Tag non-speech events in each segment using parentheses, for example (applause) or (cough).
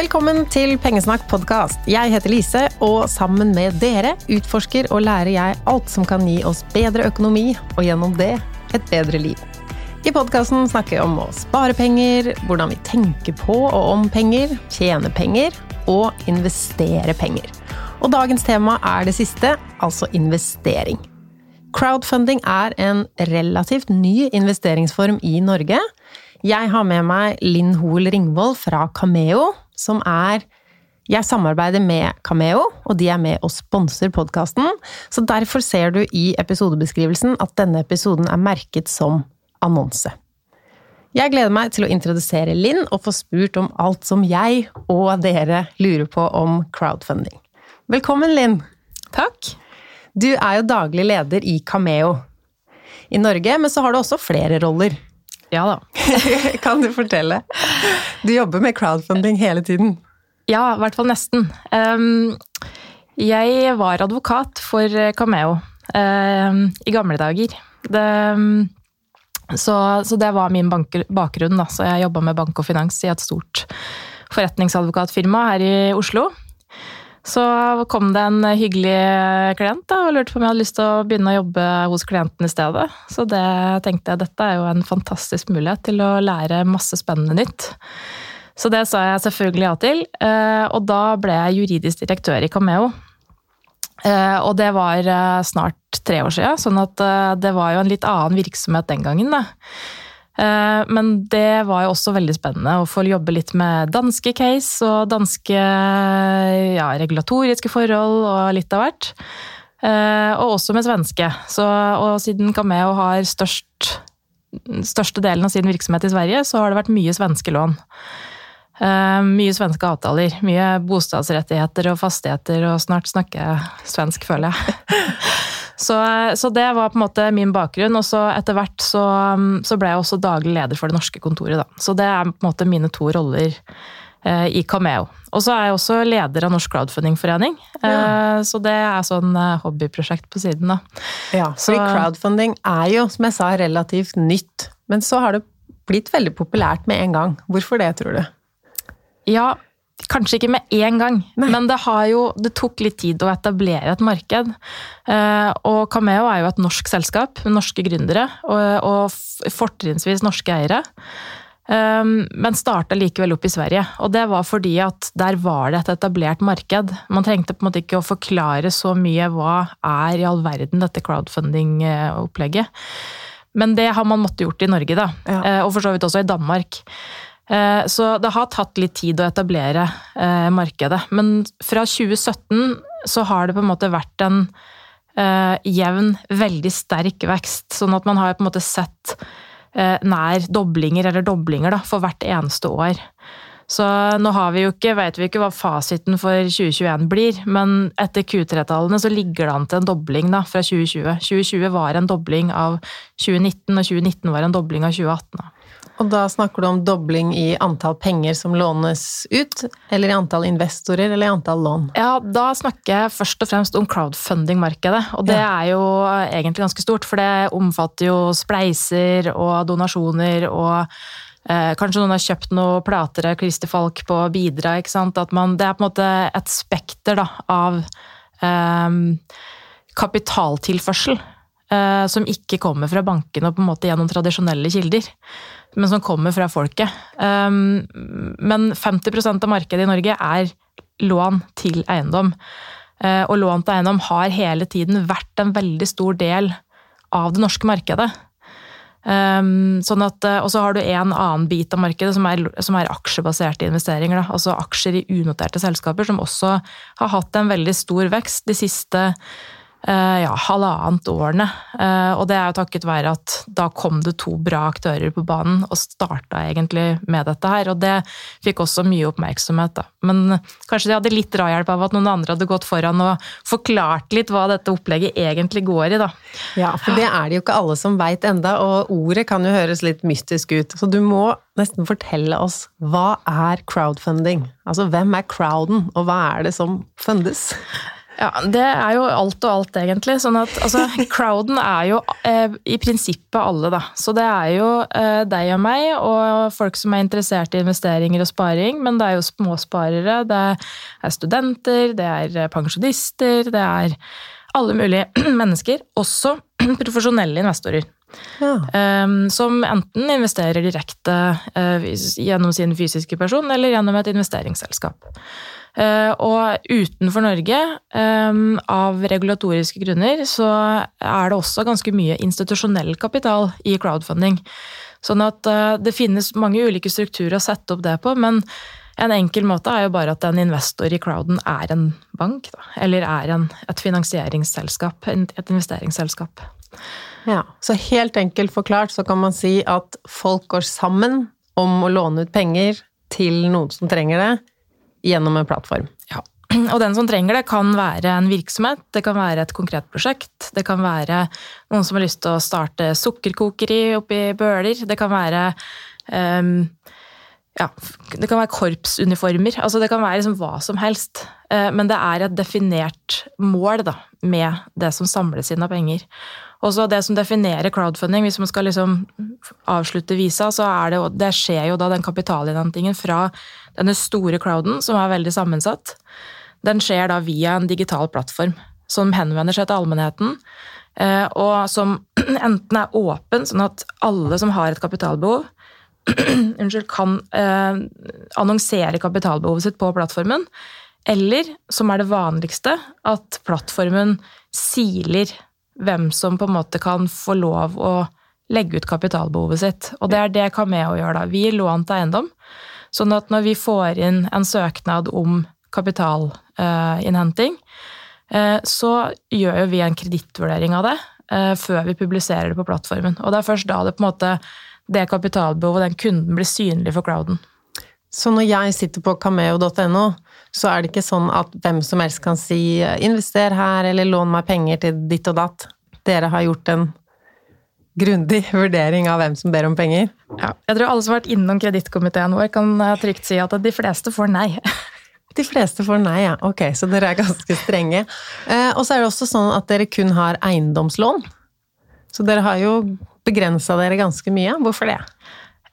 Velkommen til Pengesnakk podkast. Jeg heter Lise, og sammen med dere utforsker og lærer jeg alt som kan gi oss bedre økonomi, og gjennom det et bedre liv. I podkasten snakker vi om å spare penger, hvordan vi tenker på og om penger, tjene penger og investere penger. Og dagens tema er det siste, altså investering. Crowdfunding er en relativt ny investeringsform i Norge. Jeg har med meg Linn Hoel Ringvold fra Cameo, som er jeg samarbeider med Cameo, og de er med og sponser podkasten, så derfor ser du i episodebeskrivelsen at denne episoden er merket som annonse. Jeg gleder meg til å introdusere Linn og få spurt om alt som jeg og dere lurer på om crowdfunding. Velkommen, Linn! Takk. Du er jo daglig leder i Cameo i Norge, men så har du også flere roller. Ja da. (laughs) kan du fortelle? Du jobber med crowdfunding hele tiden. Ja, i hvert fall nesten. Um, jeg var advokat for Cameo um, i gamle dager. Det, så, så, det var min bank, bakgrunn. Da. Så jeg jobba med bank og finans i et stort forretningsadvokatfirma her i Oslo. Så kom det en hyggelig klient da, og lurte på om jeg hadde lyst til å begynne å jobbe hos klienten i stedet. Så det tenkte jeg dette er jo en fantastisk mulighet til å lære masse spennende nytt. Så det sa jeg selvfølgelig ja til, eh, og da ble jeg juridisk direktør i Cameo. Eh, og det var eh, snart tre år siden, sånn at det var jo en litt annen virksomhet den gangen. da. Eh, men det var jo også veldig spennende å få jobbe litt med danske case og danske ja, regulatoriske forhold og litt av hvert. Eh, og også med svenske. Så, og siden Cameo har størst, største delen av sin virksomhet i Sverige, så har det vært mye svenske lån. Uh, mye svenske avtaler. Mye bostadsrettigheter og fastigheter, og snart snakker jeg svensk, føler jeg. (laughs) Så, så, det var på en måte min bakgrunn. Og så etter hvert så, så, ble jeg også daglig leder for det norske kontoret. Da. Så det er på en måte mine to roller eh, i Cameo. Og så er jeg også leder av Norsk crowdfundingforening. Ja. Eh, så det er sånn eh, hobbyprosjekt på siden, da. Ja, så, crowdfunding er jo, som jeg sa, relativt nytt. Men så har det blitt veldig populært med en gang. Hvorfor det, tror du? Ja, Kanskje ikke med én gang, Nei. men det, jo, det, tok litt tid å etablere et marked. Eh, og Cameo er jo et norsk selskap med norske gründere og, og fortrinnsvis norske eiere. Eh, men starta likevel opp i Sverige, og det var fordi at der var det et etablert marked. Man trengte på en måte ikke å forklare så mye hva er i all verden dette crowdfunding-opplegget. Men det har man måttet gjort i Norge, da. Ja. Eh, og for så vidt også i Danmark. Eh, så det har tatt litt tid å etablere eh, markedet. Men fra 2017 så har det på en måte vært en eh, jevn, veldig sterk vekst. Sånn at man har på en måte sett nær doblinger, eller doblinger, da, for hvert eneste år. Så nå har vi jo ikke, vet vi ikke hva fasiten for 2021 blir, men etter Q3-tallene så ligger det an til en dobling da, fra 2020. 2020 var en dobling av 2019, og 2019 var en dobling av 2018. Da. Og da snakker du om dobling i antall penger som lånes ut, eller i antall investorer, eller i antall lån? Ja, da snakker jeg først og fremst om crowdfunding-markedet. Og det ja. er jo egentlig ganske stort, for det omfatter jo spleiser og donasjoner og eh, Kanskje noen har kjøpt noen plater av Christer Falk på bidra. ikke sant? At man, det er på en måte et spekter da, av eh, kapitaltilførsel som ikke kommer fra bankene og på en måte gjennom tradisjonelle kilder men som kommer fra folket. Um, men 50% av markedet i Norge er lån til eiendom. Uh, og lån til eiendom har hele tiden vært en veldig stor del av det norske markedet. Sånn at, og så har du en annen bit av markedet som er, som er aksjebaserte investeringer. Da. Altså aksjer i unoterte selskaper, som også har hatt en veldig stor vekst de siste Eh, ja, halvannet årene. Eh, og det er jo takket være at da kom det to bra aktører på banen og starta egentlig med dette her. Og det fikk også mye oppmerksomhet, da. Men kanskje de hadde litt drahjelp av at noen andre hadde gått foran og forklart litt hva dette opplegget egentlig går i, da. Ja, for det er det jo ikke alle som veit enda, og ordet kan jo høres litt mystisk ut. Så du må nesten fortelle oss hva er crowdfunding? Altså hvem er crowden, og hva er det som fundes? Ja, Det er jo alt og alt, egentlig. Sånn at, altså, (laughs) crowden er jo eh, i prinsippet alle, da. Så det er jo eh, deg og meg, og folk som er interessert i investeringer og sparing. Men det er jo småsparere, det er studenter, det er pensjonister, det er alle mulige (clears throat) mennesker. Også (clears throat) profesjonelle investorer. Ja. Um, som enten investerer direkte uh, gjennom sin fysiske person, eller gjennom et investeringsselskap. Eh, og utenfor Norge, eh, av regulatoriske grunner, så er det også ganske mye institusjonell kapital i crowdfunding. Sånn at eh, det finnes mange ulike strukturer å sette opp det på, men en enkel måte er jo bare at en investor i crowden er en bank, da. Eller er en, et finansieringsselskap, et investeringsselskap. Ja, Så helt enkelt forklart så kan man si at folk går sammen om å låne ut penger til noen som trenger det, gjennom en plattform. Ja. Og den som trenger det, kan være en virksomhet, det kan være et konkret prosjekt. Det kan være noen som har lyst til å starte sukkerkokeri oppi Bøler. Det kan være um, ja, det kan være korpsuniformer. altså Det kan være liksom hva som helst. Eh, men det er et definert mål da, med det som samles inn av penger. Også det som definerer crowdfunding, hvis man skal liksom avslutte visa, så er det, det skjer jo da den kapitalinnhentingen fra denne store crowden, som er veldig sammensatt. Den skjer da via en digital plattform som henvender seg til allmennheten, eh, og som (clears throat) enten er åpen, sånn at alle som har et kapitalbehov, (clears throat) unnskyld, kan eh, annonsere kapitalbehovet sitt på plattformen, eller, som er det vanligste, at plattformen siler hvem som på en måte kan få lov å legge ut kapitalbehovet sitt. Og det er det Cameo gjør da. Vi gir lån til eiendom. Sånn at når vi får inn en søknad om kapitalinnhenting, eh, så gjør jo vi en kredittvurdering av det eh, før vi publiserer det på plattformen. Og det er først da det på en måte det kapitalbehovet, den kunden, blir synlig for crowden. Så når jeg sitter på cameo.no, så er det ikke sånn at hvem som helst kan si 'invester her', eller 'lån meg penger til ditt og datt'. Dere har gjort en grundig (laughs) vurdering av hvem som ber om penger? Ja, jeg tror alle som har vært innom kredittkomiteen vår, kan trygt si at de fleste får nei. (laughs) De fleste får nei, ja. Ok, så dere er ganske strenge. Eh, og så er det også sånn at dere kun har eiendomslån. Så dere har jo begrensa dere ganske mye. Hvorfor det?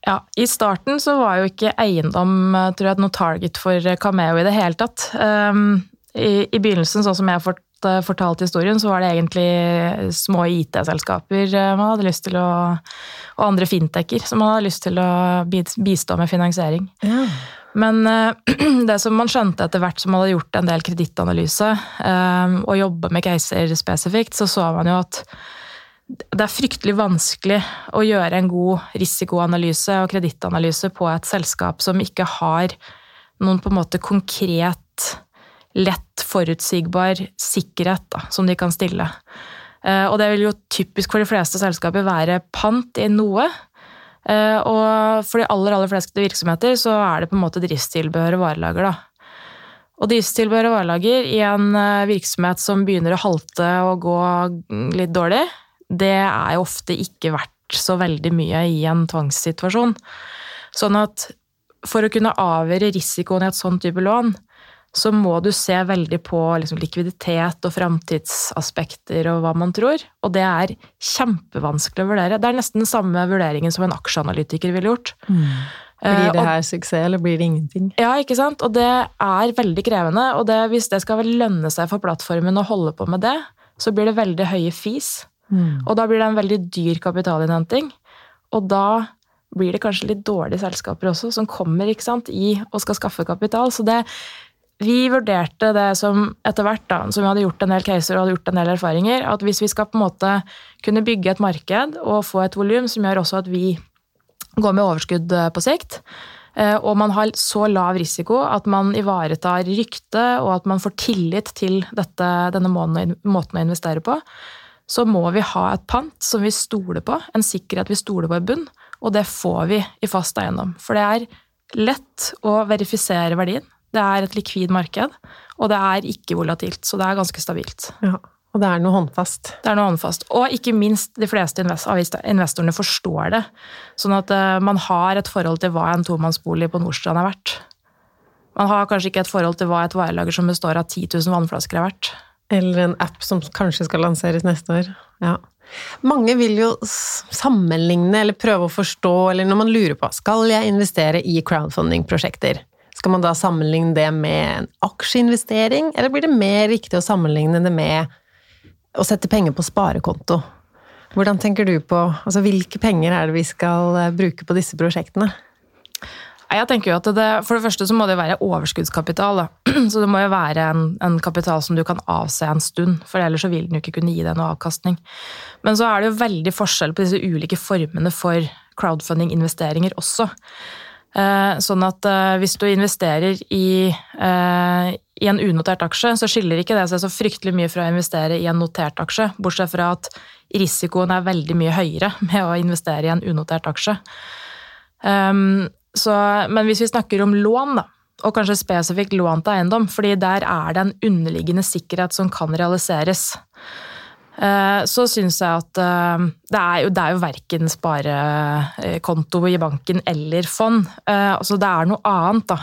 Ja, I starten så var jo ikke eiendom eh, tror jeg, noe target for Cameo i det hele tatt. Um, i, i, begynnelsen, sånn som jeg har eh, fortalt historien, så var det egentlig små IT-selskaper eh, man hadde lyst til å Og andre fintecher som man hadde lyst til å bistå med finansiering. Ja. Men (clears throat) det som man skjønte etter hvert som man hadde gjort en del kredittanalyse, og jobba med caser spesifikt, så så man jo at det er fryktelig vanskelig å gjøre en god risikoanalyse og kredittanalyse på et selskap som ikke har noen på en måte konkret, lett forutsigbar sikkerhet da, som de kan stille. Eh, og det vil jo typisk for de fleste selskaper være pant i noe. Eh, og for de aller, aller fleste virksomheter så er det på en måte driftstilbehør og varelager, da. Og driftstilbehør og varelager i en eh, virksomhet som begynner å halte og gå litt dårlig, det er jo ofte ikke verdt så veldig mye i en tvangssituasjon. Sånn at for å kunne avgjøre risikoen i et sånt type lån, så må du se veldig på liksom likviditet og framtidsaspekter og hva man tror. Og det er kjempevanskelig å vurdere. Det er nesten den samme vurderingen som en aksjeanalytiker ville gjort. Mm. Blir det her suksess, eller blir det ingenting? Ja, ikke sant. Og det er veldig krevende. Og det, hvis det skal vel lønne seg for plattformen å holde på med det, så blir det veldig høye fis. Mm. Og da blir det en veldig dyr kapitalinnhenting. Og da blir det kanskje litt dårlige selskaper også, som kommer sant, i og skal skaffe kapital. Så det, vi vurderte det som etter hvert, da, som vi hadde gjort en del caser og hadde gjort en del erfaringer, at hvis vi skal på en måte kunne bygge et marked og få et volum som gjør også at vi går med overskudd eh, på sikt, eh, og man har så lav risiko at man ivaretar rykte og at man får tillit til dette, denne måten å investere på, så må vi ha et pant som vi stoler på, en sikkerhet vi stoler på i bunn, og det får vi i fast eiendom. For det er lett å verifisere verdien. Det er et likvid marked, og det er ikke volatilt, så det er ganske stabilt. Ja, Og det er noe håndfast. Det er noe håndfast. Og ikke minst, de fleste investorene forstår det. Sånn at eh, man har et forhold til hva en tomannsbolig på Nordstrand er verdt. Man har kanskje ikke et forhold til hva et varelager som består av 10 000 vannflasker er verdt. Eller en app som kanskje skal lanseres neste år. Ja. Mange vil jo sammenligne eller prøve å forstå, eller når man lurer på skal jeg investere i crowdfunding-prosjekter, skal man da sammenligne det med en aksjeinvestering, eller blir det mer riktig å sammenligne det med å sette penger på sparekonto? Hvordan tenker du på altså Hvilke penger er det vi skal eh, bruke på disse prosjektene? Jeg tenker jo at det, For det første så må det være overskuddskapital. Da. (clears throat) Så det må jo være en, en, kapital som du kan avse en stund, for ellers så vil den jo ikke kunne gi deg noe avkastning. Men så er det jo veldig forskjell på disse ulike formene for crowdfunding-investeringer også. Eh, sånn at eh, hvis du investerer i, eh, i en unotert aksje, så skiller ikke det seg så fryktelig mye fra å investere i en notert aksje, bortsett fra at risikoen er veldig mye høyere (laughs) med å investere i en unotert aksje. Um, så, men hvis vi snakker om lån, da, og kanskje spesifikt lån til eiendom, fordi der er det en underliggende sikkerhet som kan realiseres, eh, så syns jeg at eh, det er jo, jo verken sparekonto i banken eller fond. Så altså det er noe annet, da.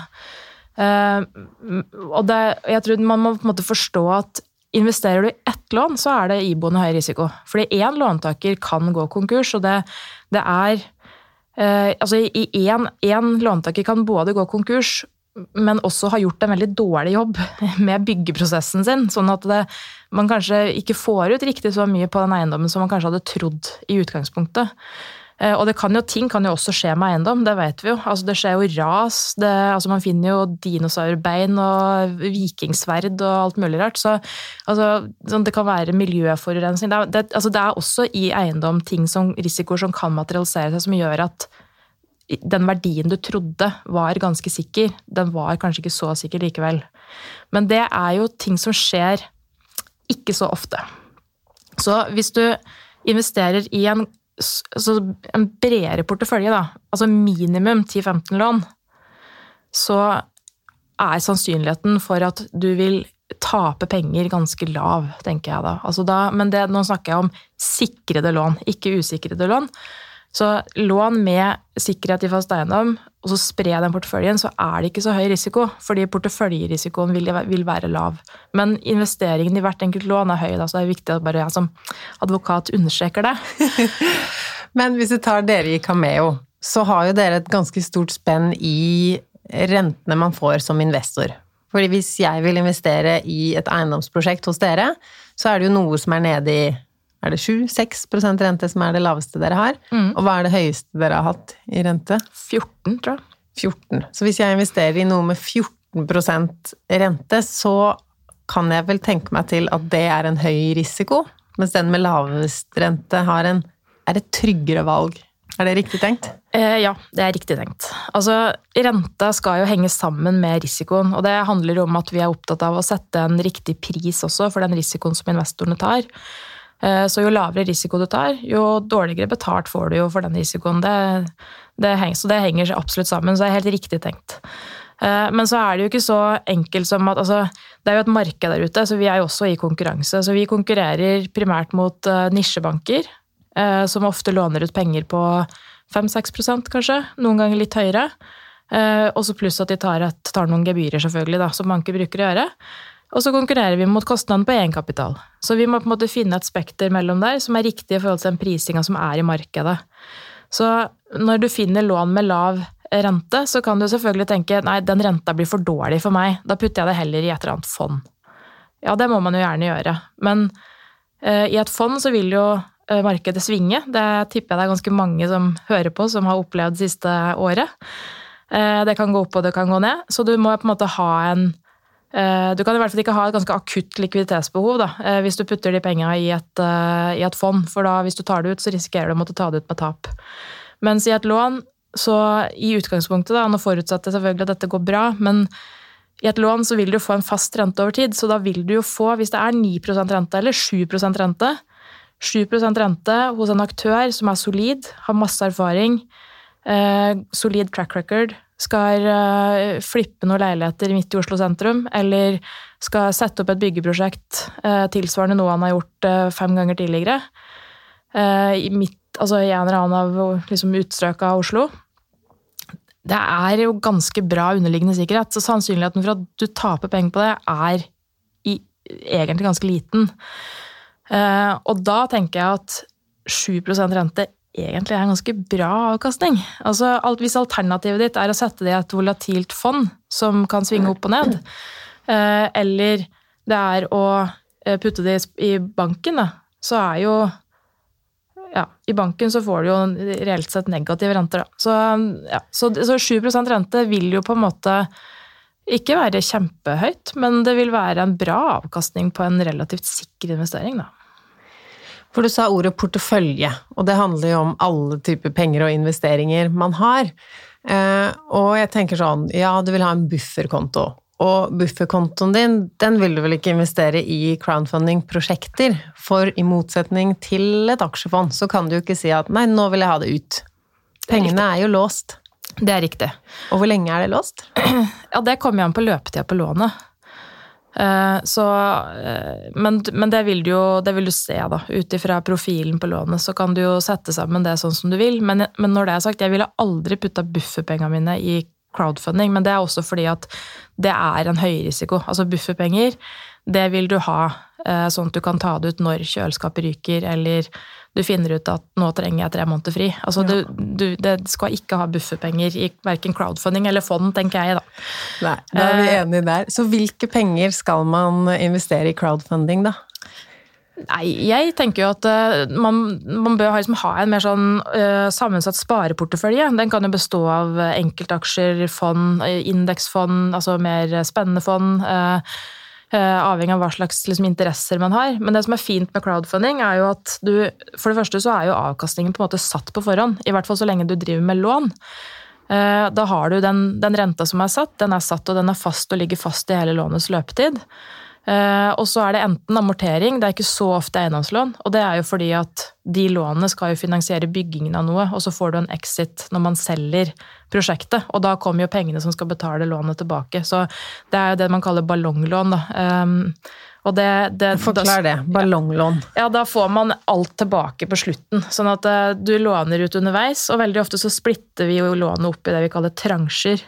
Og det, jeg tror man må på en måte forstå at investerer du i ett lån, så er det iboende høy risiko. Fordi én låntaker kan gå konkurs, og det, det er Eh, altså Én låntaker kan både gå konkurs, men også ha gjort en veldig dårlig jobb (laughs) med byggeprosessen sin. Sånn at det, man kanskje ikke får ut riktig så mye på den eiendommen som man kanskje hadde trodd i utgangspunktet. Eh, og det kan jo, ting kan jo også skje med eiendom, det vet vi jo. Altså, det skjer jo ras. Det, altså, man finner jo dinosaurbein og vikingsverd og alt mulig rart. Så altså, sånn, det kan være miljøforurensning. Det, det, altså, det, er også i eiendom ting som, risikoer som kan materialisere seg, som gjør at den verdien du trodde var ganske sikker, den var kanskje ikke så sikker likevel. Men det er jo ting som skjer ikke så ofte. Så hvis du investerer i en altså en bredere portefølje, da, altså minimum 10-15 lån, så er sannsynligheten for at du vil tape penger ganske lav, tenker jeg da. Altså da men det, nå snakker jeg om sikrede lån, ikke usikrede lån. Så lån med sikkerhet i fast eiendom, og så spre den porteføljen, så er det ikke så høy risiko, fordi porteføljerisikoen vil, vil, være lav. Men investeringen i hvert enkelt lån er høy, da, så det er viktig at bare jeg som advokat understreker det. (laughs) Men hvis du tar dere i Cameo, så har jo dere et ganske stort spenn i rentene man får som investor. Fordi hvis jeg vil investere i et eiendomsprosjekt hos dere, så er det jo noe som er nede i er det 7-6 rente som er det laveste dere har? Mm. Og hva er det høyeste dere har hatt i rente? 14, tror jeg. 14. Så hvis jeg investerer i noe med 14% rente, så kan jeg vel tenke meg til at det er en høy risiko, mens den med lavest rente har en er et tryggere valg. Er det riktig tenkt? Eh, ja, det er riktig tenkt. Altså, Renta skal jo henge sammen med risikoen. og Det handler om at vi er opptatt av å sette en riktig pris også for den risikoen som investorene tar. Eh, så jo lavere risiko du tar, jo dårligere betalt får du jo for den risikoen. Det, det henger, så det henger absolutt sammen, så det er helt riktig tenkt. Eh, men så er det jo ikke så enkelt som at altså, Det er jo et marked der ute, så vi er jo også i konkurranse. Så vi konkurrerer primært mot uh, nisjebanker, som ofte låner ut penger på 5-6% kanskje, noen ganger litt høyere. Og så pluss at de tar, et, tar noen gebyrer, selvfølgelig, da, som banker bruker å gjøre. Og så konkurrerer vi mot kostnaden på egenkapital. Så vi må på en måte finne et spekter mellom der som er riktig i forhold til den prisinga som er i markedet. Så når du finner lån med lav rente, så kan du selvfølgelig tenke nei, den renta blir for dårlig for meg, da putter jeg det heller i et eller annet fond. Ja, det må man jo gjerne gjøre, men uh, i et fond så vil jo uh, markedet svinge. Det tipper jeg det er ganske mange som hører på, som har opplevd det siste året. Uh, det kan gå opp og det kan gå ned, så du må på en måte ha en Eh, du kan i hvert fall ikke ha et ganske akutt likviditetsbehov da, eh, hvis du putter de penga i, eh, i, et fond, for da hvis du tar det ut, så risikerer du å måtte ta det ut med tap. Mens i et lån, så i utgangspunktet, da, nå forutsatte selvfølgelig at dette går bra, men i et lån så vil du få en fast rente over tid, så da vil du jo få, hvis det er 9% rente eller 7% rente, 7% rente hos en aktør som er solid, har masse erfaring, eh, solid track record, skal uh, flippe noen leiligheter midt i Oslo sentrum, eller skal sette opp et byggeprosjekt uh, tilsvarende noe han har gjort uh, fem ganger tidligere, i, midt, altså i en eller annen av liksom, utstrøk av Oslo. Det er jo ganske bra underliggende sikkerhet, så sannsynligheten for at du taper penger på det, er i egentlig ganske liten. Eh, og da tenker jeg at 7% rente egentlig er en ganske bra avkastning. Altså, hvis alternativet ditt er å sette det i et volatilt fond som kan svinge opp og ned, eh, eller det er å eh, putte det i banken, da, så er jo ja, I banken så får du jo reelt sett negative renter, da. Så, ja, så, så 7% rente vil jo på en måte ikke være kjempehøyt, men det vil være en bra avkastning på en relativt sikker investering, da. For du sa ordet portefølje, og det handler jo om alle typer penger og investeringer man har. Eh, og jeg tenker sånn, ja, du vil ha en bufferkonto. Og bufferkontoen din, den vil du vel ikke investere i crowdfunding-prosjekter? For i motsetning til et aksjefond, så kan du jo ikke si at nei, nå vil jeg ha det ut. Pengene er jo låst. Det er riktig. Og hvor lenge er det låst? Ja, det kommer jo an på løpetida på lånet. Eh, så, eh, men, men det, vil du jo det vil du se, da. Ut ifra profilen på lånet, så kan du jo sette sammen det sånn som du vil. Men, men når det er sagt, jeg ville aldri putta bufferpengene mine i crowdfunding, men det er også fordi at det er en høyrisiko. Altså bufferpenger, det vil du ha sånn at du kan ta det ut når kjøleskapet ryker, eller du finner ut at nå trenger jeg tre måneder fri. Altså ja. du, du, det skal ikke ha bufferpenger i verken crowdfunding eller fond, tenker jeg da. Nei, da er vi eh, enige der. Så hvilke penger skal man investere i crowdfunding, da? Nei, jeg tenker jo at uh, man, man, bør liksom ha en mer sånn uh, sammensatt spareportefølje. Den kan jo bestå av enkeltaksjer, fond, indeksfond, altså mer spennende fond. Uh, Eh, avhengig av hva slags liksom, interesser man har. Men det som er fint med crowdfunding, er jo at du For det første så er jo avkastningen på en måte satt på forhånd. I hvert fall så lenge du driver med lån. Eh, da har du den, den renta som er satt, den er satt og den er fast og ligger fast i hele lånets løpetid. Eh, og så er det enten amortering, det er ikke så ofte eiendomslån. Og det er jo fordi at de lånene skal jo finansiere byggingen av noe, og så får du en exit når man selger prosjektet. Og da kommer jo pengene som skal betale lånet tilbake. Så det er jo det man kaller ballonglån, da. Um, og det, det, Forklar det. Ballonglån. Ja, Da får man alt tilbake på slutten. Sånn at uh, du låner ut underveis, og veldig ofte så splitter vi jo lånet opp i det vi kaller transjer.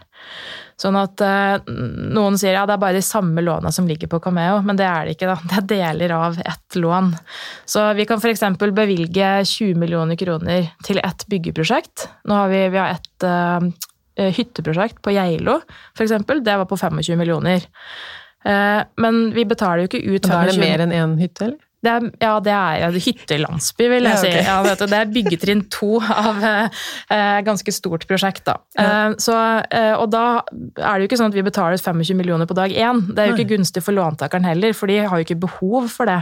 Sånn at eh, noen sier ja, det er bare de samme låna som ligger på Cameo, men det er det ikke. da. Det er deler av ett lån. Så vi kan f.eks. bevilge 20 millioner kroner til ett byggeprosjekt. Nå har vi, vi har et uh, hytteprosjekt på Geilo, f.eks. Det var på 25 millioner. Men vi betaler jo ikke ut 25 Da er det mer enn én hytte, eller? Det er, ja, det er ja, hyttelandsby, vil jeg ja, okay. si. Ja, det er byggetrinn to av eh, ganske stort prosjekt. Da. Eh, så, eh, og da er det jo ikke sånn at vi betaler 25 millioner på dag én. Det er jo ikke gunstig for låntakeren heller, for de har jo ikke behov for det.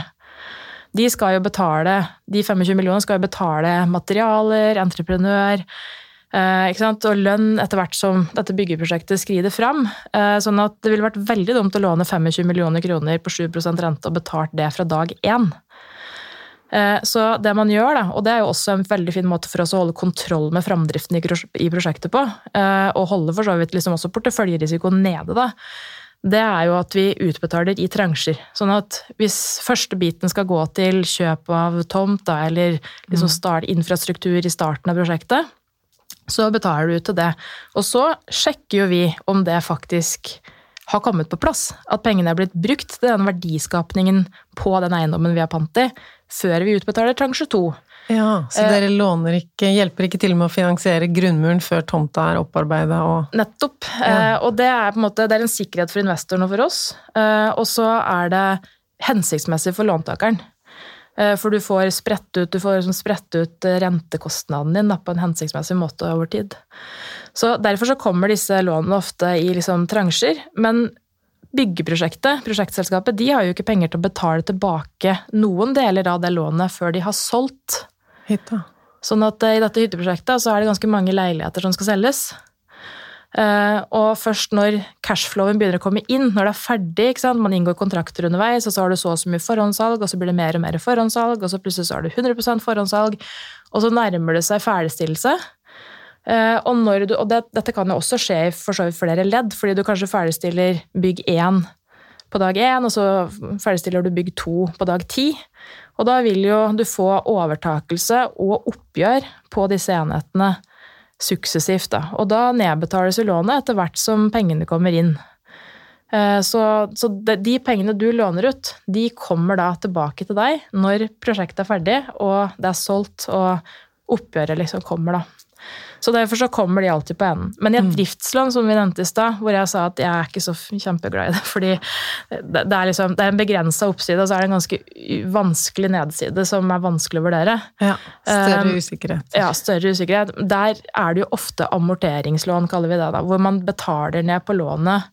De skal jo betale, de 25 millionene skal jo betale materialer, entreprenør, Eh, og lønn etter hvert som dette byggeprosjektet skrider fram. Eh, sånn at det ville vært veldig dumt å låne 25 millioner kroner på 7% rente og betalt det fra dag én. Eh, så det man gjør, da, og det er jo også en veldig fin måte for oss å holde kontroll med framdriften i prosjektet på, og holde for så vidt liksom også porteføljerisikoen nede, da, det er jo at vi utbetaler i transjer. Sånn at hvis første biten skal gå til kjøp av tomt, da, eller liksom mm. start infrastruktur i starten av prosjektet, så betaler du til det. Og så sjekker jo vi om det faktisk har kommet på plass. At pengene er blitt brukt til den verdiskapningen på den eiendommen vi har pant i, før vi utbetaler transje to. Ja, Så dere låner ikke, hjelper ikke til med å finansiere grunnmuren før tomta er opparbeida og Nettopp. Ja. Eh, og det er på en måte det er en sikkerhet for investoren og for oss. Eh, og så er det hensiktsmessig for låntakeren. Eh, for du får spredt ut, du får liksom spredt ut eh, rentekostnaden din da, på en hensiktsmessig måte over tid. Så Derfor så kommer disse lånene ofte i liksom transjer. Men byggeprosjektet, prosjektselskapet, de har jo ikke penger til å betale tilbake noen deler av det lånet før de har solgt. Hytta. Sånn at eh, i dette hytteprosjektet så er det ganske mange leiligheter som skal selges. Eh, og først når cashflowen begynner å komme inn, når det er ferdig, man inngår kontrakter underveis, og så har du så og så mye forhåndssalg, og så blir det mer og mer forhåndssalg, og så plutselig så har du 100% forhåndssalg, og så nærmer det seg ferdigstillelse. Eh, og, du, og det, dette kan jo også skje i for så vidt flere ledd, fordi du kanskje ferdigstiller bygg 1 på dag 1, og så ferdigstiller du bygg 2 på dag 10. Og da vil jo du få overtakelse og oppgjør på disse enhetene suksessivt. Da. Og da nedbetales jo lånet etter hvert som pengene kommer inn. Eh, så, så de, pengene du låner ut, de kommer da tilbake til deg når prosjektet er ferdig og det er solgt og oppgjøret liksom kommer, da. Så derfor så kommer de alltid på enden. Men i et mm. driftslån, som vi nevnte i stad, hvor jeg sa at jeg er ikke så kjempeglad i det, (laughs) fordi det er, liksom, det er en begrensa oppside, og så er det en ganske vanskelig nedside som er vanskelig å vurdere. Ja, Større um, usikkerhet. Ja, større usikkerhet. Der er det jo ofte amorteringslån, kaller vi det, da, hvor man betaler ned på lånet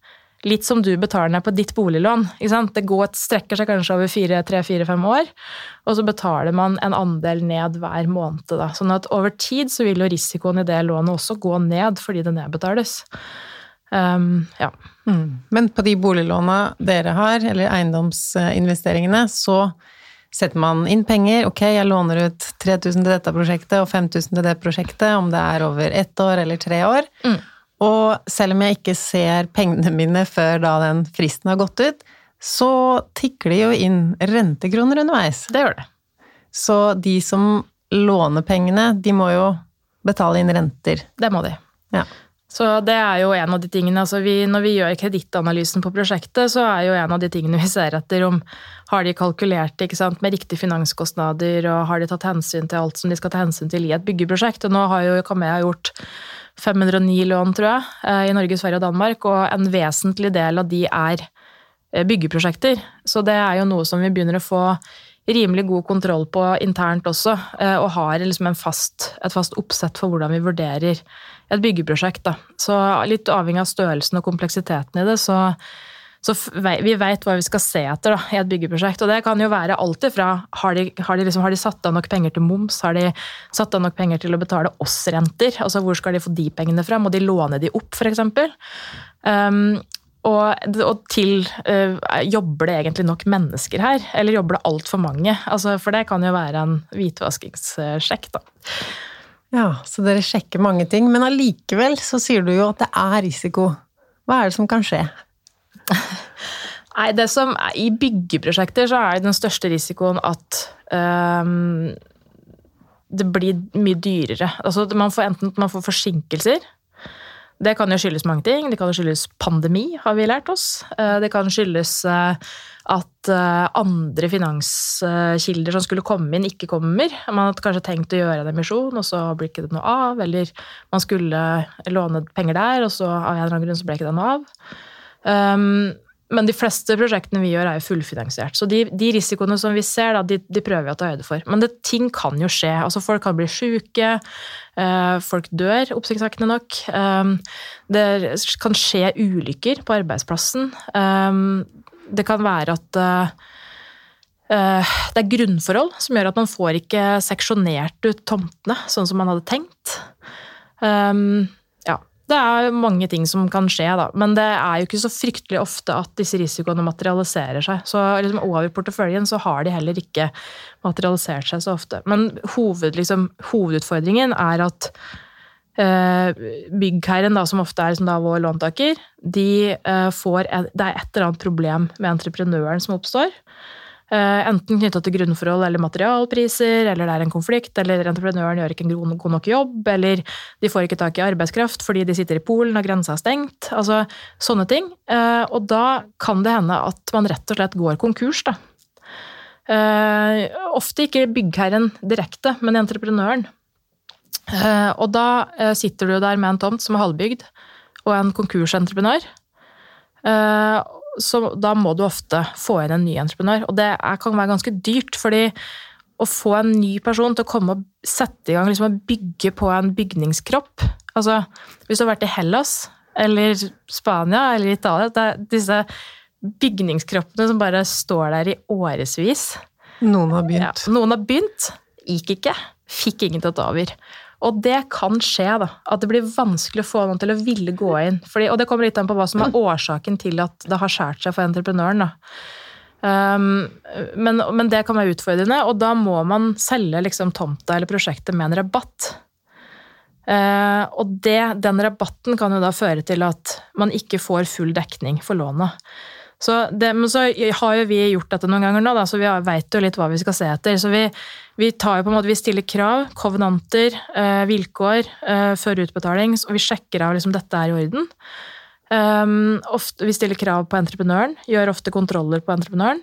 litt som du betaler ned på ditt boliglån. Det går, strekker seg kanskje over fire, tre, fire, fem år, og så betaler man en andel ned hver måned. Da. Sånn at over tid så vil jo risikoen i det lånet også gå ned fordi det nedbetales. Um, ja. Mm. Men på de boliglåna dere har, eller eiendomsinvesteringene, så setter man inn penger. Ok, jeg låner ut 3000 til dette prosjektet og 5000 til det prosjektet, om det er over ett år eller tre år. Mm. Og selv om jeg ikke ser pengene mine før da den fristen har gått ut, så tikker det jo inn rentekroner underveis. Det gjør det. Så de som låner pengene, de må jo betale inn renter. Det må de. Ja. Så det er jo en av de tingene, altså vi, Når vi gjør kredittanalysen på prosjektet, så er jo en av de tingene vi ser etter om har de kalkulert sant, med riktige finanskostnader, og har de tatt hensyn til alt som de skal ta hensyn til i et byggeprosjekt. Og nå har jo Kamea gjort 509 lån, tror jeg, eh, i Norge, Sverige og Danmark, og en vesentlig del av de er eh, byggeprosjekter. Så det er jo noe som vi begynner å få rimelig god kontroll på internt også, eh, og har liksom fast, et fast oppsett for hvordan vi vurderer et byggeprosjekt. Da. Så litt avhengig av størrelsen og kompleksiteten i det, så så vi veit hva vi skal se etter da, i et byggeprosjekt. Og det kan jo være alt ifra har de, har, de liksom, har de satt av nok penger til moms, har de satt av nok penger til å betale oss renter? Altså hvor skal de få de pengene fra? Må de låne de opp, f.eks.? Um, og, og, til uh, Jobber det egentlig nok mennesker her, eller jobber det altfor mange? Altså, for det kan jo være en hvitvaskingssjekk, da. Ja, så dere sjekker mange ting, men allikevel så sier du jo at det er risiko. Hva er det som kan skje? (laughs) Nei, det som I byggeprosjekter så er den største risikoen at um, det blir mye dyrere. Altså, man får enten man får forsinkelser. Det kan jo skyldes mange ting. Det kan jo skyldes pandemi, har vi lært oss. Eh, det kan skyldes eh, at eh, andre finanskilder som skulle komme inn, ikke kommer. Man hadde kanskje tenkt å gjøre en emisjon, og så blir ikke det noe av. Eller man skulle låne penger der, og så av en eller annen grunn så ble ikke det noe av. Um, men de fleste prosjektene vi gjør, er jo fullfinansiert. Så de, de risikoene som vi ser, da, de, de, prøver vi å ta høyde for. Men det, ting kan jo skje. Altså, folk kan bli sjuke. Uh, folk dør, oppsiktsvekkende nok. Um, det kan skje ulykker på arbeidsplassen. Um, det kan være at uh, uh, det er grunnforhold som gjør at man får ikke seksjonert ut tomtene sånn som man hadde tenkt. Um, det er mange ting som kan skje, da. Men det er jo ikke så fryktelig ofte at disse risikoene materialiserer seg. Så liksom, over porteføljen så har de heller ikke materialisert seg så ofte. Men hoved, liksom, hovedutfordringen er at eh, byggherren, da, som ofte er liksom, da, vår låntaker, de, eh, får, det er et eller annet problem med entreprenøren som oppstår. Eh, enten knytta til grunnforhold eller materialpriser, eller det er en konflikt, eller entreprenøren gjør ikke en god nok jobb, eller de får ikke tak i arbeidskraft fordi de sitter i Polen og grensa er stengt. Altså sånne ting. Eh, og da kan det hende at man rett og slett går konkurs, da. Eh, ofte ikke byggherren direkte, men entreprenøren. Og da sitter du der med en tomt som er halvbygd, og en konkursentreprenør så da må du ofte få inn en ny entreprenør. Og det er, kan være ganske dyrt, fordi å få en ny person til å komme og sette i gang liksom, å bygge på en bygningskropp altså Hvis du har vært i Hellas eller Spania eller Italia det er Disse bygningskroppene som bare står der i årevis. Noen har begynt. Ja, noen har begynt, gikk ikke. Fikk ingen til å ta over. Og det kan skje, da. At det blir vanskelig å få noen til å ville gå inn. Fordi, og det kommer litt an på hva som er årsaken til at det har skåret seg for entreprenøren. Um, men, men, det kan være utfordrende, og da må man selge liksom, tomta eller prosjektet med en rabatt. Uh, og det, den rabatten kan jo da føre til at man ikke får full dekning for lånet. Så, det, men så har jo vi gjort dette noen ganger nå, da, så vi veit jo litt hva vi skal se etter. Så vi, vi, tar jo på en måte, vi stiller krav, kovenanter, eh, vilkår eh, før utbetaling, og vi sjekker av liksom dette er i orden. Um, ofte, vi stiller krav på entreprenøren, gjør ofte kontroller på entreprenøren.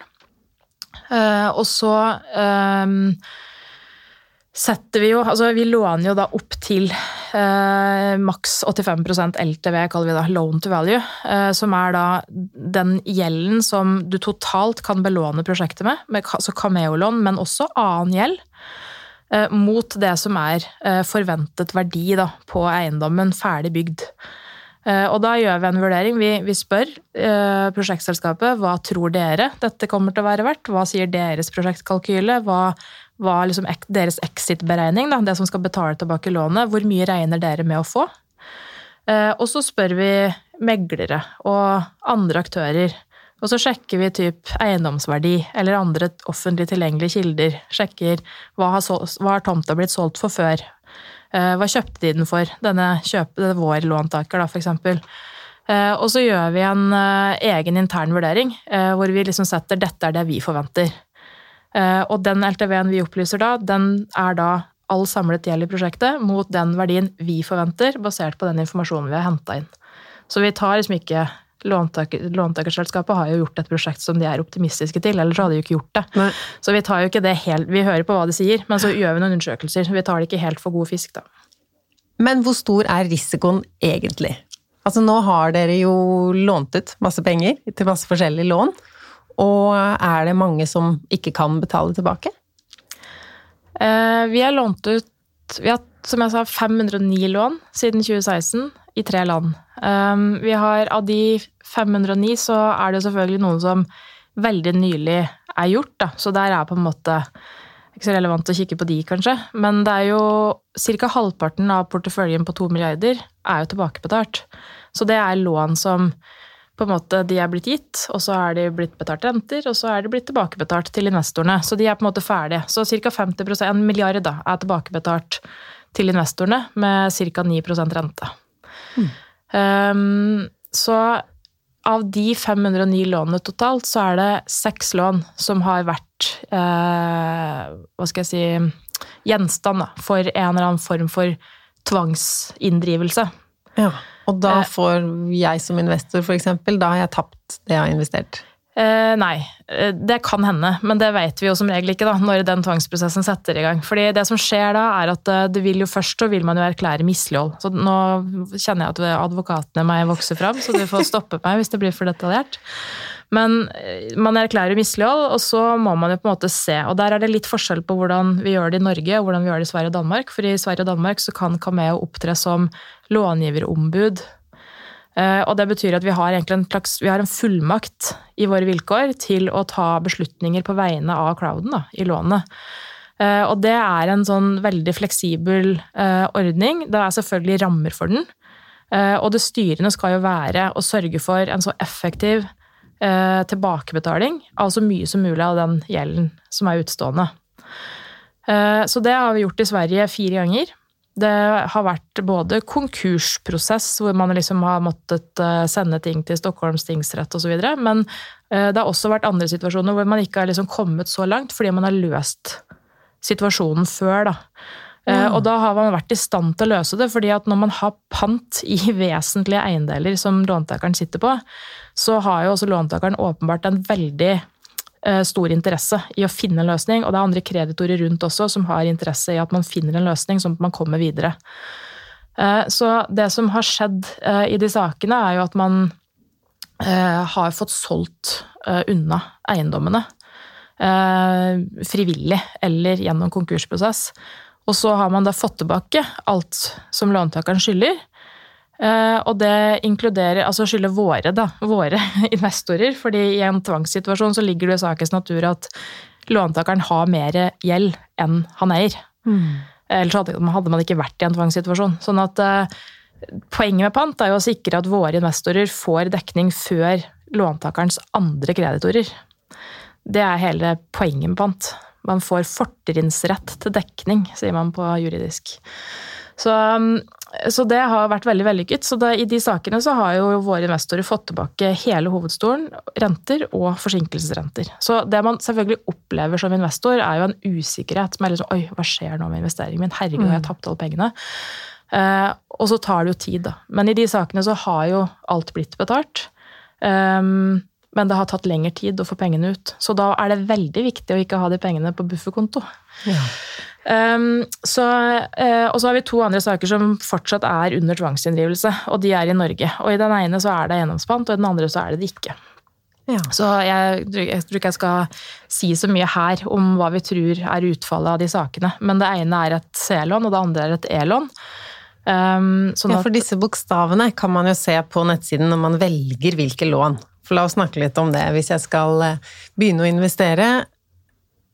Uh, og så um, setter vi jo Altså, vi låner jo da opp til eh, maks 85% LTV, kaller vi det, loan to value, eh, som er da den gjelden som du totalt kan belåne prosjektet med, med altså Cameo-lån, men også annen gjeld. Uh, mot det som er forventet verdi da, på eiendommen ferdig bygd. Og da gjør vi en vurdering. Vi, vi spør prosjektselskapet hva tror dere dette kommer til å være verdt. Hva sier deres prosjektkalkyle? Hva hva liksom deres exit-beregning, det som skal betale tilbake lånet, hvor mye regner dere med å få? Eh, og så spør vi meglere og andre aktører. Og så sjekker vi typ eiendomsverdi eller andre offentlig tilgjengelige kilder. Sjekker hva har, hva har tomta blitt solgt for før. Eh, hva kjøpte de den for, denne, kjøp, denne vår låntaker, da, eksempel. Eh, og så gjør vi en egen intern vurdering, hvor vi liksom setter 'dette er det vi forventer'. Eh, og den LTV-en vi opplyser da, den er da all samlet gjeld i prosjektet mot den verdien vi forventer, basert på den informasjonen vi har henta inn. Så vi tar liksom ikke Låntaker, låntakerselskapet har jo gjort et prosjekt som de er optimistiske til, ellers hadde de jo ikke gjort det. Nei. Så vi tar jo ikke det helt Vi hører på hva de sier, men så gjør vi noen undersøkelser. Vi tar det ikke helt for god fisk, da. Men hvor stor er risikoen egentlig? Altså nå har dere jo lånt ut masse penger til masse forskjellige lån. Og er det mange som ikke kan betale tilbake? Eh, vi har lånt ut vi har, som jeg sa, 509 lån siden 2016 i tre land. Um, vi har, av de 509 så er det selvfølgelig noen som veldig nylig er gjort, da. så der er på en måte ikke så relevant å kikke på de, kanskje. Men det er jo ca. halvparten av porteføljen på to milliarder er jo tilbakebetalt. Så det er lån som på en måte de er blitt gitt, og så er de blitt betalt renter, og så er de blitt tilbakebetalt til investorene. Så de er på en måte ferdige. Så ca. 50 en milliard da, er tilbakebetalt til investorene med ca. 9 rente. Mm. Um, så av de 509 lånene totalt, så er det seks lån som har vært eh, Hva skal jeg si Gjenstand da, for en eller annen form for tvangsinndrivelse. Ja. Og da eh. får jeg som investor, eksempel, da har jeg tapt det jeg har investert? Eh, nei, eh, det kan hende, men det vet vi jo som regel ikke da, når den tvangsprosessen setter i gang. Fordi det som skjer da, er at eh, det vil jo først så vil man jo erklære mislighold. Så nå kjenner jeg at advokatene meg vokser fram, så du får stoppe meg hvis det blir for detaljert. Men man erklærer mislighold, og så må man jo på en måte se. Og der er det litt forskjell på hvordan vi gjør det i Norge og hvordan vi gjør det i Sverige og Danmark. For i Sverige og Danmark så kan Cameo opptre som långiverombud. Eh, og det betyr at vi har, en, slags, vi har en fullmakt i våre vilkår til å ta beslutninger på vegne av crowden da, i lånet. Eh, og det er en sånn veldig fleksibel eh, ordning. Det er selvfølgelig rammer for den. Og det styrende skal jo være å sørge for en så effektiv tilbakebetaling av så mye som mulig av den gjelden som er utstående. Så det har vi gjort i Sverige fire ganger. Det har vært både konkursprosess, hvor man liksom har måttet eh, sende ting til Stockholms tingsrett osv., men eh, det har også vært andre situasjoner hvor man ikke har liksom kommet så langt fordi man har løst situasjonen før. da. Mm. Og da har man vært i stand til å løse det, fordi at når man har pant i (laughs) vesentlige eiendeler som låntakeren sitter på, så har jo også låntakeren åpenbart en veldig Eh, stor interesse i å finne en løsning, og det er andre kreditorer rundt også som har interesse i at man finner en løsning, sånn at man kommer videre. Eh, så det som har skjedd eh, i de sakene, er jo at man har fått solgt unna eiendommene. Frivillig eller gjennom konkursprosess. Og så har man da fått tilbake alt som låntakeren skylder, Uh, og det inkluderer altså skylder våre, da, våre (laughs) investorer. fordi i en tvangssituasjon så ligger det i sakens natur at låntakeren har mer gjeld enn han eier. Mm. Ellers hadde, man ikke vært i en tvangssituasjon. Sånn at uh, Poenget med pant er jo å sikre at våre investorer får dekning før låntakerens andre kreditorer. Det er hele poenget med pant. Man får fortrinnsrett til dekning, sier man på juridisk. Så um, så det har vært veldig vellykket. Så det, i de sakene så har jo våre investorer fått tilbake hele hovedstolen, renter og forsinkelsesrenter. Så det man selvfølgelig opplever som investor, er jo en usikkerhet med liksom Oi, hva skjer nå med investeringen min? Herregud, jeg mm. tapt alle pengene? Eh, og så tar det jo tid, da. Men i de sakene så har jo alt blitt betalt. Um, men det har tatt lengre tid å få pengene ut. Så da er det veldig viktig å ikke ha de pengene på bufferkonto. Ja. Um, så, uh, og så har vi to andre saker som fortsatt er under tvangsinndrivelse, og de er i Norge. Og i den ene så er det gjennomspant, og i den andre så er det det ikke. Ja. Så jeg, jeg, tror ikke jeg skal si så mye her om hva vi tror er utfallet av de sakene. Men det ene er et C-lån, og det andre er et E-lån. Um, sånn ja, for disse bokstavene kan man jo se på nettsiden når man velger hvilke lån. For la oss snakke litt om det. Hvis jeg skal eh, begynne å investere,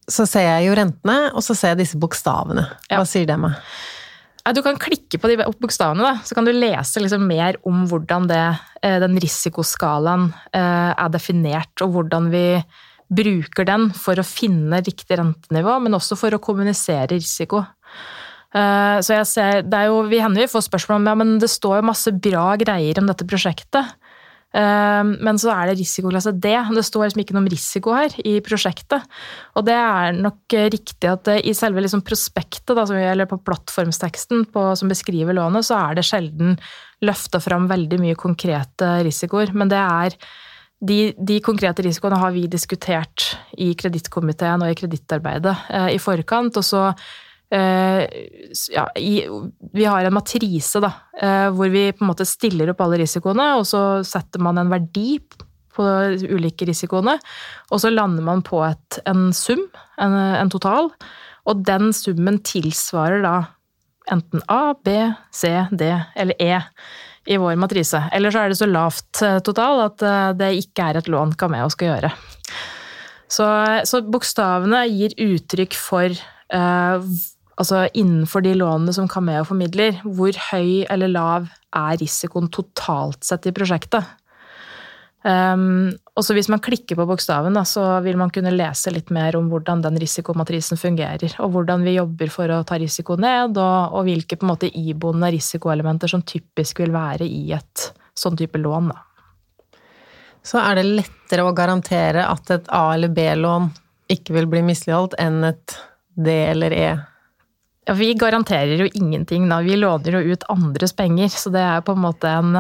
så ser jeg jo rentene, og så ser jeg disse bokstavene. Hva ja. sier det meg? Du kan klikke på de bokstavene, da. så kan du lese liksom mer om hvordan det, eh, den risikoskalaen eh, er definert, og hvordan vi bruker den for å finne riktig rentenivå, men også for å kommunisere risiko. Så jeg ser, det er jo, Vi hender vi får spørsmål om ja, men det står jo masse bra greier om dette prosjektet. Ehm, men så er det risikoklasse D. Det står liksom ikke noe om risiko her i prosjektet. Og det er nok riktig at i selve liksom prospektet, da, eller på plattformsteksten på, som beskriver lånet, så er det sjelden løfta fram veldig mye konkrete risikoer. Men det er de, de, konkrete risikoene har vi diskutert i kredittkomiteen og i kredittarbeidet eh, i forkant. Og så Eh, ja, i, vi har en matrise da, eh, hvor vi på en måte stiller opp alle risikoene, og så setter man en verdi på de ulike risikoene, og så lander man på et, en sum, en, en, total, og den summen tilsvarer da enten A, B, C, D eller E i vår matrise. Eller så er det så lavt eh, total at det ikke er et lån Cameo skal gjøre. Så, så bokstavene gir uttrykk for uh, altså innenfor de lånene som Cameo formidler, hvor høy eller lav er risikoen totalt sett i prosjektet? Um, og så Hvis man klikker på bokstaven, da, så vil man kunne lese litt mer om hvordan den risikomatrisen fungerer, og hvordan vi jobber for å ta risiko ned, og, og hvilke på en måte iboende risikoelementer som typisk vil være i et sånn type lån. Da. Så er det lettere å garantere at et A- eller B-lån ikke vil bli misligholdt, enn et D- eller E ja, Vi garanterer jo ingenting, da. Vi låner jo ut andres penger, så det er på en måte en,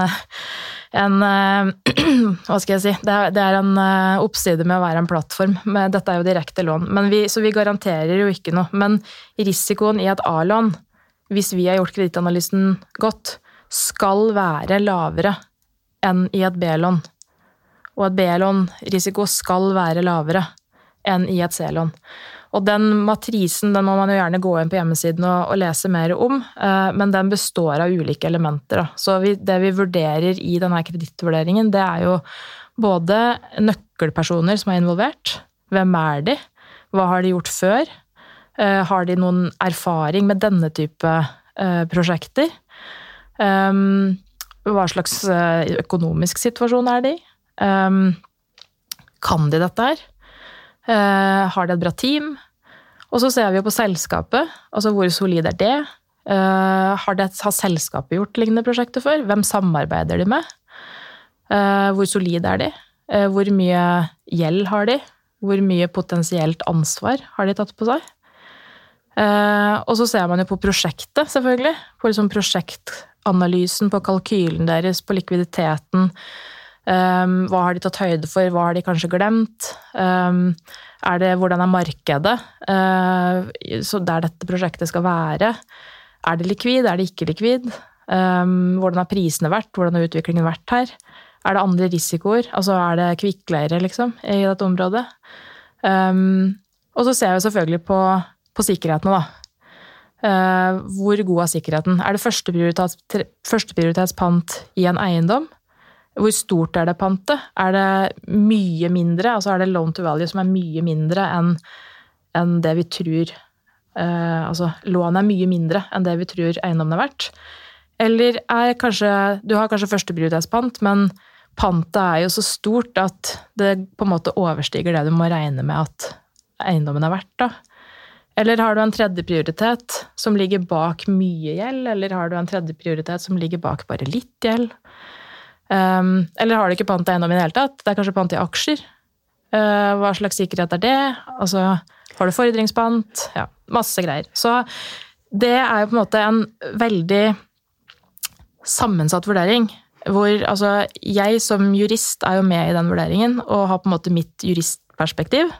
en (clears throat) Hva skal jeg si? Det er, en eh, oppside med å være en plattform. Dette er jo direkte lån. Vi, så vi garanterer jo ikke noe. Men risikoen i et A-lån, hvis vi har gjort kredittanalysen godt, skal være lavere enn i et B-lån. Og et B-lån-risiko skal være lavere enn i et C-lån. Og den matrisen den må man jo gjerne gå inn på hjemmesiden og, og lese mer om, eh, men den består av ulike elementer. Da. Så vi, det vi vurderer i denne kredittvurderingen, det er jo både nøkkelpersoner som er involvert. Hvem er de? Hva har de gjort før? Eh, har de noen erfaring med denne type eh, prosjekter? Um, hva slags økonomisk situasjon er de i? Um, kan de dette her? Uh, har de et bra team? Og så ser vi jo på selskapet, altså hvor solid er det? Uh, har, det, har selskapet gjort lignende prosjekter før? Hvem samarbeider de med? Uh, hvor solide er de? hvor mye gjeld har de? Hvor mye potensielt ansvar har de tatt på seg? og så ser man jo på prosjektet, selvfølgelig. På liksom prosjektanalysen, på kalkylen deres, på likviditeten. Um, hva har de tatt høyde for, hva har de kanskje glemt? Um, er det, hvordan er markedet uh, der dette prosjektet skal være? Er det likvid, er det ikke likvid? Um, hvordan har prisene vært, hvordan har utviklingen vært her? Er det andre risikoer? Altså er det kvikkleire, liksom, i dette området? og så ser vi selvfølgelig på, på sikkerhetene, da. Uh, hvor god er sikkerheten? Er det førsteprioritetspant i en eiendom? Hvor stort er det pantet? Er det mye mindre? Altså er det loan to value som er mye mindre enn en det vi tror uh, Altså lånet er mye mindre enn det vi tror eiendommen er verdt. Eller er kanskje Du har kanskje førsteprioritetspant, men pantet er jo så stort at det på en måte overstiger det du må regne med at eiendommen er verdt, da. Eller har du en tredjeprioritet som ligger bak mye gjeld, eller har du en tredjeprioritet som ligger bak bare litt gjeld? Um, eller har du ikke pant i eiendom i det hele tatt? Det er kanskje pant i aksjer. Uh, hva slags sikkerhet er det? Altså, har du fordringspant? Ja, masse greier. Så det er jo på en måte en veldig sammensatt vurdering. Hvor altså, jeg som jurist er jo med i den vurderingen og har på en måte mitt juristperspektiv.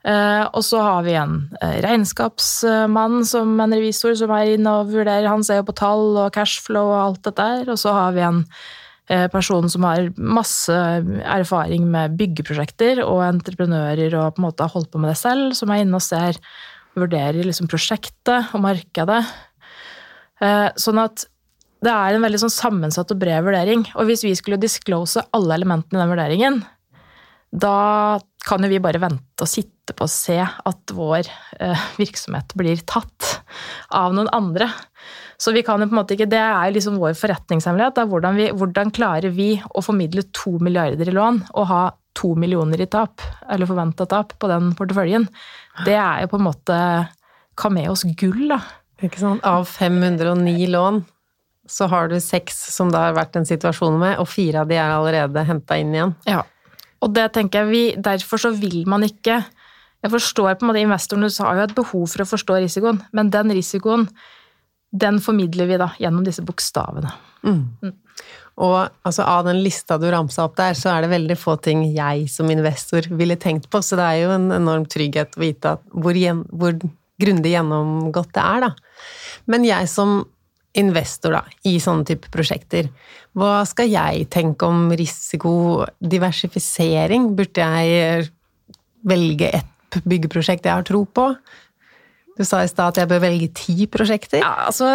Uh, og så har vi en uh, regnskapsmann som en revisor som er inne og vurderer. Han ser jo på tall og cashflow og alt dette der. Og så har vi en eh, person som har masse erfaring med byggeprosjekter og entreprenører og på en måte har holdt på med det selv, som er inne og ser, vurderer liksom prosjektet og markedet. Sånn at det er en veldig sånn sammensatt og bred vurdering. Og hvis vi skulle disclose alle elementene i den vurderingen, da kan jo vi bare vente og sitte på og se at vår eh, virksomhet blir tatt av noen andre. Så vi kan jo på en måte ikke, Det er liksom vår forretningshemmelighet. Da, hvordan, vi, hvordan klarer vi å formidle to milliarder i lån og ha to millioner i tap, eller forventa tap, på den porteføljen? Det er jo på en måte Kameos gull, da. Ikke sant? Av 509 lån så har du seks som det har vært en situasjon med, og fire av de er allerede henta inn igjen. Ja, og det tenker jeg vi, Derfor så vil man ikke Jeg forstår på en måte Investorene har jo et behov for å forstå risikoen, men den risikoen den formidler vi da gjennom disse bokstavene. Mm. Mm. Og altså, av den lista du ramsa opp der, så er det veldig få ting jeg som investor ville tenkt på, så det er jo en enorm trygghet å vite hvor, hvor grundig gjennomgått det er, da. Men jeg som investor da, i sånne type prosjekter. Hva skal jeg tenke om risikodiversifisering? Burde jeg velge ett byggeprosjekt jeg har tro på? Du sa i stad at jeg bør velge ti prosjekter. Ja, altså,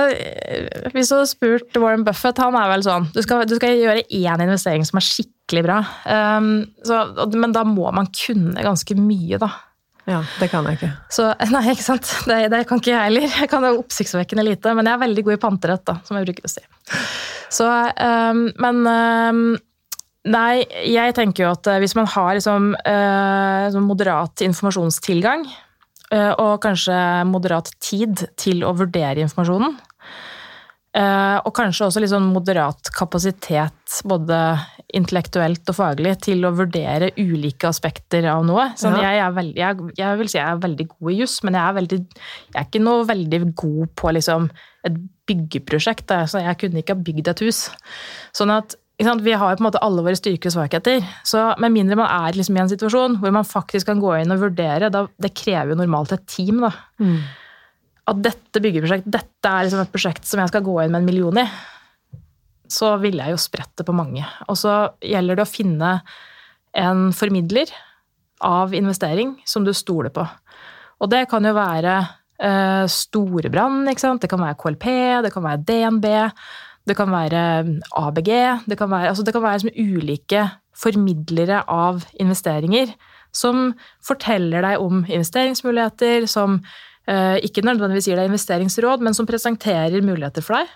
Hvis du hadde spurt Warren Buffett, han er vel sånn Du skal, du skal gjøre én investering som er skikkelig bra. Um, så, men da må man kunne ganske mye, da. Ja, det kan jeg ikke. Så, (laughs) nei, ikke sant. Det, det kan ikke jeg heller. Jeg kan oppsiktsvekkende lite, men jeg er veldig god i panterett, da, som jeg bruker å si. Så, um, men um, Nei, jeg tenker jo at eh, hvis man har liksom, uh, moderat informasjonstilgang, og kanskje moderat tid til å vurdere informasjonen, uh, og kanskje også litt sånn moderat kapasitet, både intellektuelt og faglig til å vurdere ulike aspekter av noe. Sånn, ja. jeg, veldig, jeg, jeg, vil si jeg er veldig god i juss, men jeg er, veldig, jeg er, ikke noe veldig god på liksom, et byggeprosjekt. Så jeg kunne ikke ha bygd et hus. Sånn at vi har jo på en måte alle våre styrker og svakheter. Så med mindre man er liksom i en situasjon hvor man faktisk kan gå inn og vurdere, da, det krever jo normalt et team. da. Mm. At dette byggeprosjekt, dette er liksom et prosjekt som jeg skal gå inn med en million i så ville jeg jo spredt det på mange. Og så gjelder det å finne en formidler av investering som du stoler på. Og det kan jo være eh, Storebrand, det kan være KLP, det kan være DNB, det kan være ABG Det kan være, altså det kan være ulike formidlere av investeringer som forteller deg om investeringsmuligheter, som eh, ikke nødvendigvis gir deg investeringsråd, men som presenterer muligheter for deg.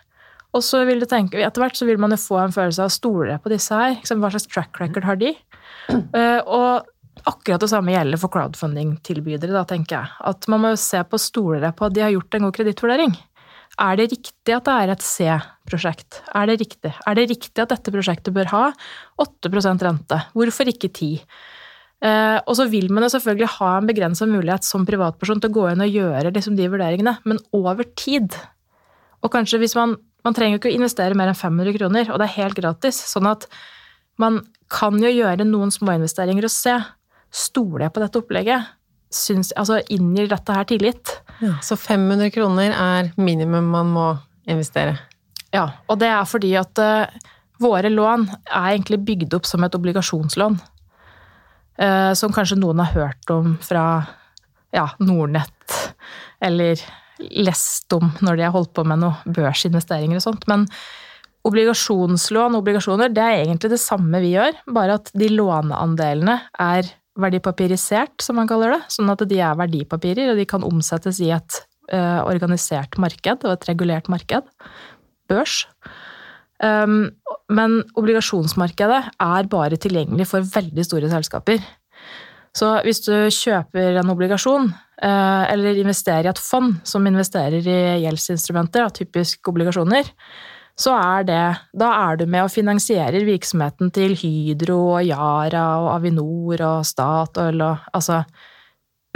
Og så vil du tenke, etter hvert så vil man jo få en følelse av stoler på disse her. Hva slags track record har de? Uh, og akkurat det samme gjelder for crowdfunding-tilbydere, da, tenker jeg. At man må se på stoler på at de har gjort en god kredittvurdering. Er det riktig at det er et C-prosjekt? Er det riktig? Er det riktig at dette prosjektet bør ha 8% rente? Hvorfor ikke 10 Uh, og så vil man jo selvfølgelig ha en begrensa mulighet som privatperson til å gå inn og gjøre liksom de vurderingene, men over tid. Og kanskje hvis man man trenger jo ikke å investere mer enn 500 kroner, og det er helt gratis. Sånn at man kan jo gjøre noen småinvesteringer og se. Stoler jeg på dette opplegget? Syns, altså Inngir dette her tillit? Ja, så 500 kroner er minimum man må investere? Ja, og det er fordi at uh, våre lån er egentlig bygd opp som et obligasjonslån. Uh, som kanskje noen har hørt om fra ja, Nordnett eller lest om når de har holdt på med noe børsinvesteringer og sånt. Men obligasjonslån og obligasjoner, det er egentlig det samme vi gjør, bare at de låneandelene er verdipapirisert, som man kaller det. Sånn at de er verdipapirer, og de kan omsettes i et uh, organisert marked og et regulert marked. Børs. Um, men obligasjonsmarkedet er bare tilgjengelig for veldig store selskaper. Så hvis du kjøper en obligasjon, uh, eller investerer i et fond som investerer i gjeldsinstrumenter, typisk obligasjoner, så er det Da er du med og finansierer virksomheten til Hydro og Yara og Avinor og Statoil og Altså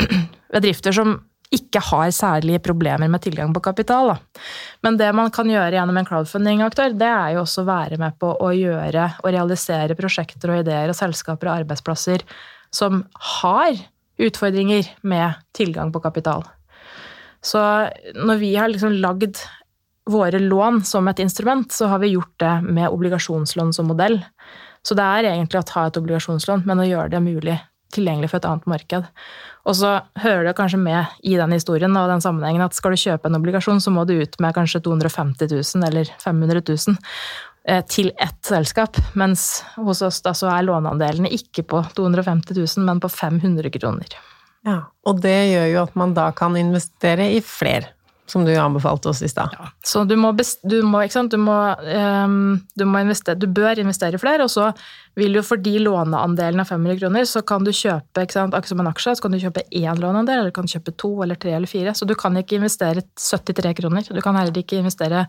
(clears throat) bedrifter som ikke har særlige problemer med tilgang på kapital. Da. Men det man kan gjøre gjennom en crowdfunding-aktør, det er jo også å være med på å gjøre og realisere prosjekter og ideer og selskaper og arbeidsplasser som har utfordringer med tilgang på kapital. Så når vi har liksom lagd våre lån som et instrument, så har vi gjort det med obligasjonslån som modell. Så det er egentlig å ta et obligasjonslån, men å gjøre det mulig tilgjengelig for et annet marked. Og så hører det kanskje med i den historien og den sammenhengen at skal du kjøpe en obligasjon, så må du ut med kanskje 250 000 eller 500 000 eh, til ett selskap, mens hos oss da så er låneandelene ikke på 250 000, men på 500 kroner. Ja, Og det gjør jo at man da kan investere i flere som du anbefalte oss i stad. Ja. Så du må, du må, du må, um, du må investere, du bør investere i flere, og så vil jo for de låneandelene av 500 kroner, så kan du kjøpe akkurat som en aksje, så kan du kjøpe én låneandel, eller du kan kjøpe to eller tre eller fire. Så du kan ikke investere 73 kroner. Du kan heller ikke investere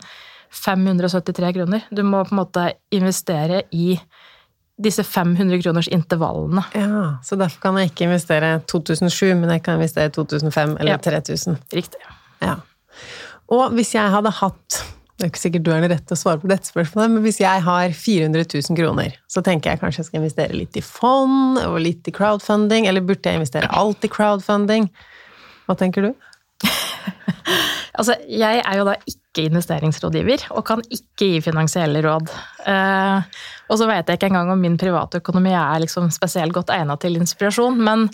573 kroner. Du må på en måte investere i disse 500 kroners intervallene. Ja, Så derfor kan jeg ikke investere 2007, men jeg kan investere 2005 eller ja. 3000. Riktig. Ja. Og hvis jeg hadde hatt det er ikke sikkert du er den rette å svare på dette spørsmålet, men hvis jeg har 400 000 kroner, så tenker jeg kanskje jeg skal investere litt i fond og litt i crowdfunding, eller burde jeg investere alt i crowdfunding? Hva tenker du? (laughs) altså, jeg er jo da ikke investeringsrådgiver og kan ikke gi finansielle råd. Uh, og så vet jeg ikke engang om min private økonomi er liksom spesielt godt egnet til inspirasjon, men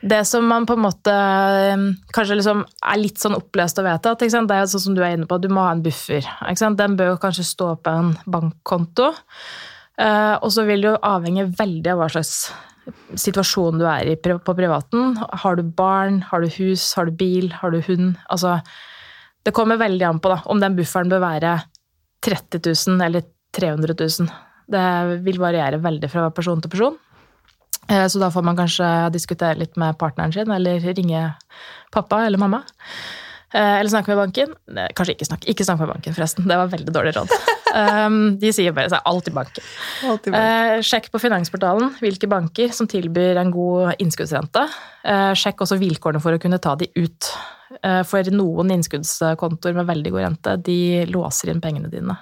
det som man på en måte eh, kanskje liksom er litt sånn oppløst og vedtatt, det er sånn som du er inne på, du må ha en buffer. Den bør kanskje stå på en bankkonto. Eh, og så vil det jo avhenge veldig av hva slags situasjon du er i på privaten. Har du barn, har du hus, har du bil, har du hund? Altså, det kommer veldig an på da, om den bufferen bør være 30 000 eller 300 000. Det vil variere veldig fra person til person. Eh, så da får man kanskje diskutere litt med partneren sin, eller ringe pappa eller mamma. Eh, eller snakke med banken. Kanskje ikke snakke ikke snakk med banken, forresten. Det var veldig dårlig råd. (laughs) Um, de sier bare seg alt i banken. Alt i banken. Eh, sjekk på Finansportalen hvilke banker som tilbyr en god innskuddsrente. Sjekk også vilkårene for å kunne ta de ut. For noen innskuddskontoer med veldig god rente, de låser inn pengene dine.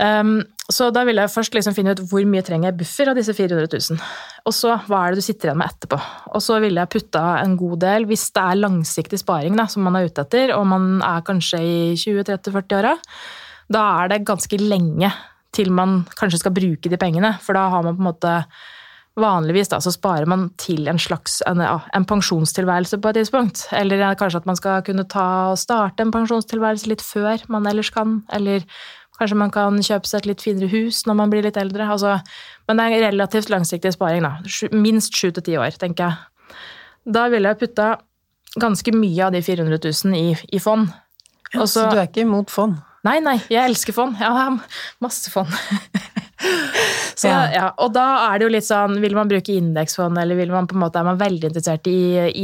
Um, så da vil jeg først liksom finne ut hvor mye trenger jeg buffer av disse 400 000. Og så hva er det du sitter igjen med etterpå. Og så ville jeg putta en god del, hvis det er langsiktig sparing da, som man er ute etter, og man er kanskje i 20-30-40-åra, da er det ganske lenge til man kanskje skal bruke de pengene. For da har man på en måte Vanligvis da, så sparer man til en slags en, en, pensjonstilværelse på et tidspunkt. Eller kanskje at man skal kunne ta og starte en pensjonstilværelse litt før man ellers kan. Eller Kanskje man kan kjøpe seg et litt finere hus når man blir litt eldre. Altså, men det er relativt langsiktig sparing, da. Minst sju til ti år, tenker jeg. Da ville jeg putta ganske mye av de 400 000 i, i fond. Ja, så du er ikke imot fond? Nei, nei, jeg elsker fond. Jeg har masse fond. (laughs) Så, ja. ja. og da er det jo litt sånn, vil man bruke indeksfond, eller vil man på en måte, er man veldig interessert i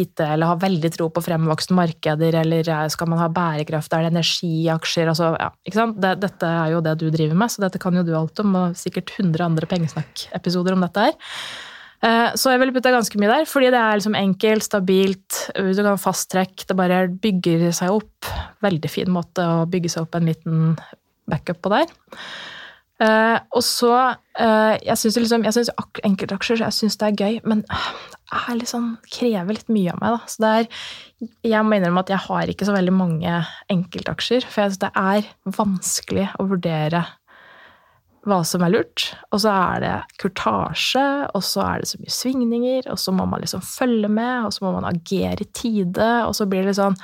IT, eller har veldig tro på fremvoksende markeder, eller skal man ha bærekraft, er det energiaksjer, altså, ja, ikke sant? Det, dette er jo det du driver med, så dette kan jo du alt om, og sikkert 100 andre pengesnakk-episoder om dette her. Eh, så jeg ville putta ganske mye der, fordi det er liksom enkelt, stabilt, du kan fasttrekk, det bare bygger seg opp. Veldig fin måte å bygge seg opp en liten backup på der. Uh, og så Jeg syns liksom, enkeltaksjer jeg synes det er gøy, men det liksom, krever litt mye av meg. da. Så er, Jeg må innrømme at jeg har ikke så veldig mange enkeltaksjer. For jeg synes det er vanskelig å vurdere hva som er lurt. Og så er det kurtasje, og så er det så mye svingninger, og så må man liksom følge med, og så må man agere i tide, og så blir det litt sånn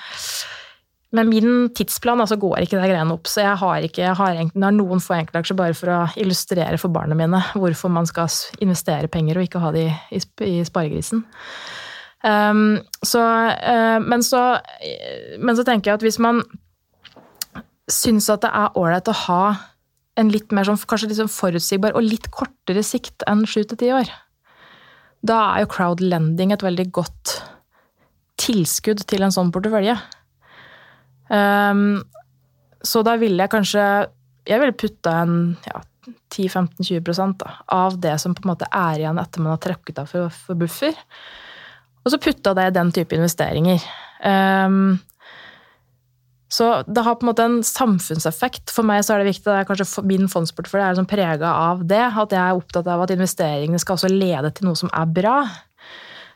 men min tidsplan altså, går ikke de greiene opp, så jeg har, ikke, jeg har, jeg har noen få enkeltaksjer bare for å illustrere for barna mine hvorfor man skal investere penger og ikke ha de i, i sparegrisen. Um, så, uh, men, så, men så tenker jeg at hvis man syns at det er ålreit å ha en litt mer sånn, kanskje litt sånn forutsigbar og litt kortere sikt enn sju til ti år, da er jo crowdlending et veldig godt tilskudd til en sånn portefølje. Um, så da ville jeg kanskje Jeg ville putta en ja, 10-15-20 av det som på en måte er igjen etter man har trukket av for, for, buffer. Og så putta det i den type investeringer. Um, så det har på en måte en samfunnseffekt. For meg så er det viktig, det er kanskje min fondsportefølje er sånn prega av det. At jeg er opptatt av at investeringene skal også lede til noe som er bra.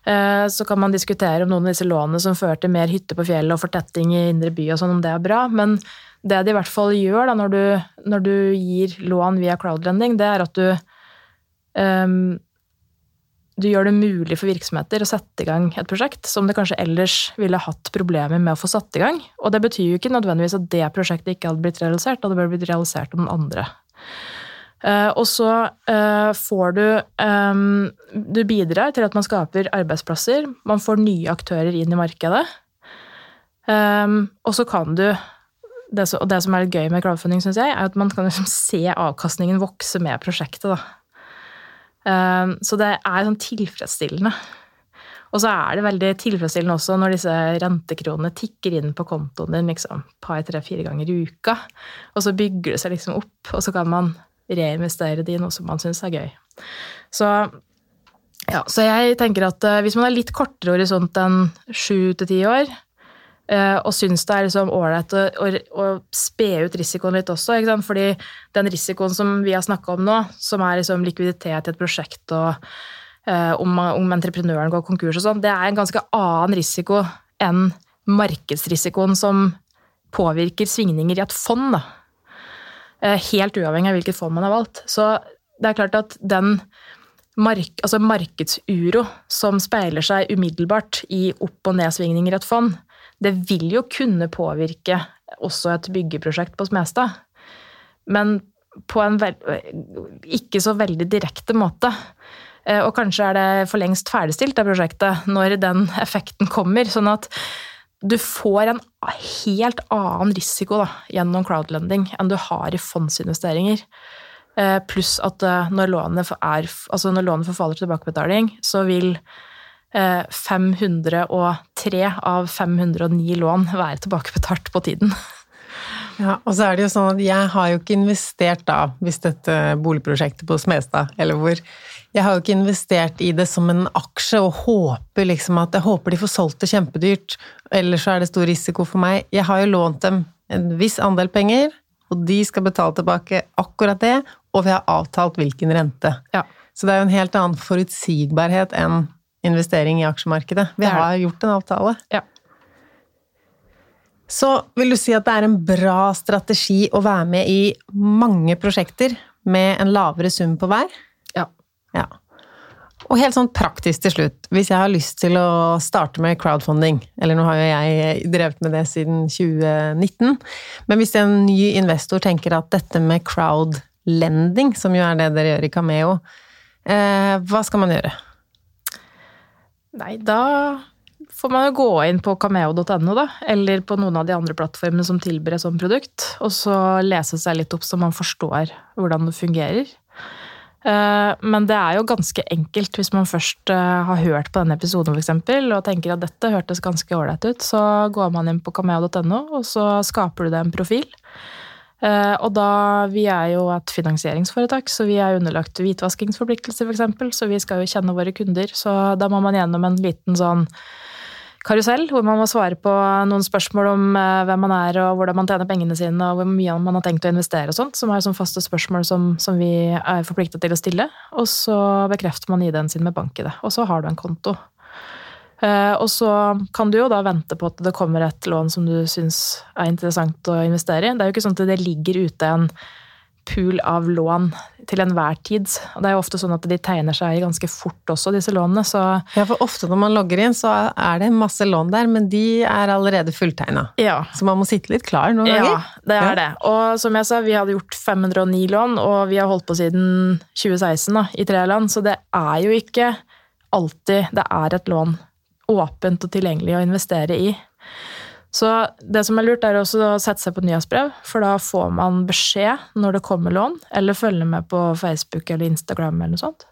Eh, så kan man diskutere om noen av disse lånene som fører til mer hytte på fjellet og fortetting i indre by, og sånn, om det er bra. Men det de i hvert fall gjør da, når, du, når du gir lån via crowdlending, det er at du um, du gjør det mulig for virksomheter å sette i gang et prosjekt som det kanskje ellers ville hatt problemer med å få satt i gang. Og det betyr jo ikke nødvendigvis at det prosjektet ikke hadde blitt realisert, det hadde blitt realisert av noen andre. Uh, og så uh, får du um, Du bidrar til at man skaper arbeidsplasser. Man får nye aktører inn i markedet. Og så kan du det som er litt gøy med crowdfunding, syns jeg, er at man kan liksom se avkastningen vokse med prosjektet. da. Ehm, så det er sånn tilfredsstillende. Og så er det veldig tilfredsstillende også når disse rentekronene tikker inn på kontoen din liksom par, tre, fire ganger i uka. Og så bygger det seg liksom opp, og så kan man reinvestere det i noe som man syns er gøy. Så, ja, så jeg tenker at eh, hvis man har litt kortere horisont enn sju til ti år, og syns det er liksom ålreit å, å, å, spe ut risikoen litt også. Fordi den risikoen som vi har snakka om nå, som er liksom likviditet i et prosjekt og eh, om, om, entreprenøren går konkurs og sånn, det er en ganske annen risiko enn markedsrisikoen som påvirker svingninger i et fond. Da. Uh, helt uavhengig av hvilket fond man har valgt. Så det er klart at den mark altså markedsuro som speiler seg umiddelbart i opp- og nedsvingninger i et fond, det vil jo kunne påvirke også et byggeprosjekt på Smestad. Men på en ikke så veldig direkte måte. Eh, og kanskje er det for lengst ferdigstilt, det prosjektet, når den effekten kommer. Sånn at du får en helt annen risiko da, gjennom crowdlending enn du har i fondsinvesteringer. Eh, pluss at eh, når lånet, er, altså forfaller til tilbakebetaling, så vil 503 eh, av 509 lån være tilbakebetalt på tiden. Ja, og så er det jo sånn at jeg har jo ikke investert da, hvis dette boligprosjektet på Smestad, eller hvor Jeg har jo ikke investert i det som en aksje og håper liksom at Jeg håper de får solgt det kjempedyrt, ellers så er det stor risiko for meg. Jeg har jo lånt dem en viss andel penger, og de skal betale tilbake akkurat det, og vi har avtalt hvilken rente. Ja. Så det er jo en helt annen forutsigbarhet enn investering i aksjemarkedet. Vi har gjort en avtale. Ja. Så vil du si at det er en bra strategi å være med i mange prosjekter med en lavere sum på hver? Ja. ja. Og helt sånn praktisk til slutt, hvis jeg har lyst til å starte med crowdfunding, eller nå har jo jeg drevet med det siden 2019, men hvis en ny investor tenker at dette med crowdlending, som jo er det dere gjør i Cameo, eh, hva skal man gjøre? Nei, da får man jo gå inn på cameo.no, da, eller på noen av de andre plattformene som tilbyr et sånt produkt, og så lese seg litt opp så man forstår hvordan det fungerer. Eh, men det er jo ganske enkelt hvis man først eh, har hørt på denne episoden for eksempel, og tenker at dette hørtes ganske ålreit ut. Så går man inn på cameo.no, og så skaper du deg en profil. Eh, og da, Vi er jo et finansieringsforetak, så vi er underlagt hvitvaskingsforpliktelser f.eks. Så vi skal jo kjenne våre kunder. Så da må man gjennom en liten sånn karusell, hvor man må svare på noen spørsmål om eh, hvem man er og hvordan man tjener pengene sine og hvor mye man har tenkt å investere og sånt, som er sånn faste spørsmål som, som vi er forplikta til å stille. Og så bekrefter man ID-en sin med bank i det. Og så har du en konto. Eh, og så kan du jo da vente på at det kommer et lån som du syns er interessant å investere i. Det er jo ikke sånn at det ligger ute en pool av lån til enhver tid. Og det er jo ofte sånn at de tegner seg ganske fort også, disse lånene. Så ja, for ofte når man logger inn, så er det masse lån der, men de er allerede fulltegna. Ja. Så man må sitte litt klar noen ja, ganger. Ja, det er ja. det. Og som jeg sa, vi hadde gjort 509 lån, og vi har holdt på siden 2016 da, i tre land, så det er jo ikke alltid det er et lån åpent og tilgjengelig å investere i. Så det som er lurt, er også å sette seg på nyhetsbrev, for da får man beskjed når det kommer lån, eller følge med på Facebook eller Instagram eller noe sånt.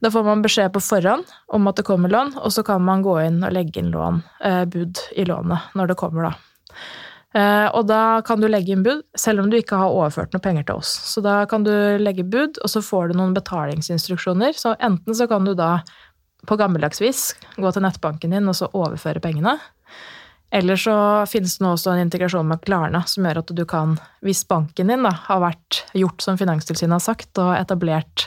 Da får man beskjed på forhånd om at det kommer lån, og så kan man gå inn og legge inn lån, eh, bud i lånet når det kommer, da. Eh, og da kan du legge inn bud, selv om du ikke har overført noe penger til oss. Så da kan du legge bud, og så får du noen betalingsinstruksjoner. Så enten så kan du da på gammeldags vis gå til nettbanken din og så overføre pengene. Eller så finnes det nå også en integrasjon med Klarna som gjør at du kan, hvis banken din da, har vært gjort som Finanstilsynet har sagt, og etablert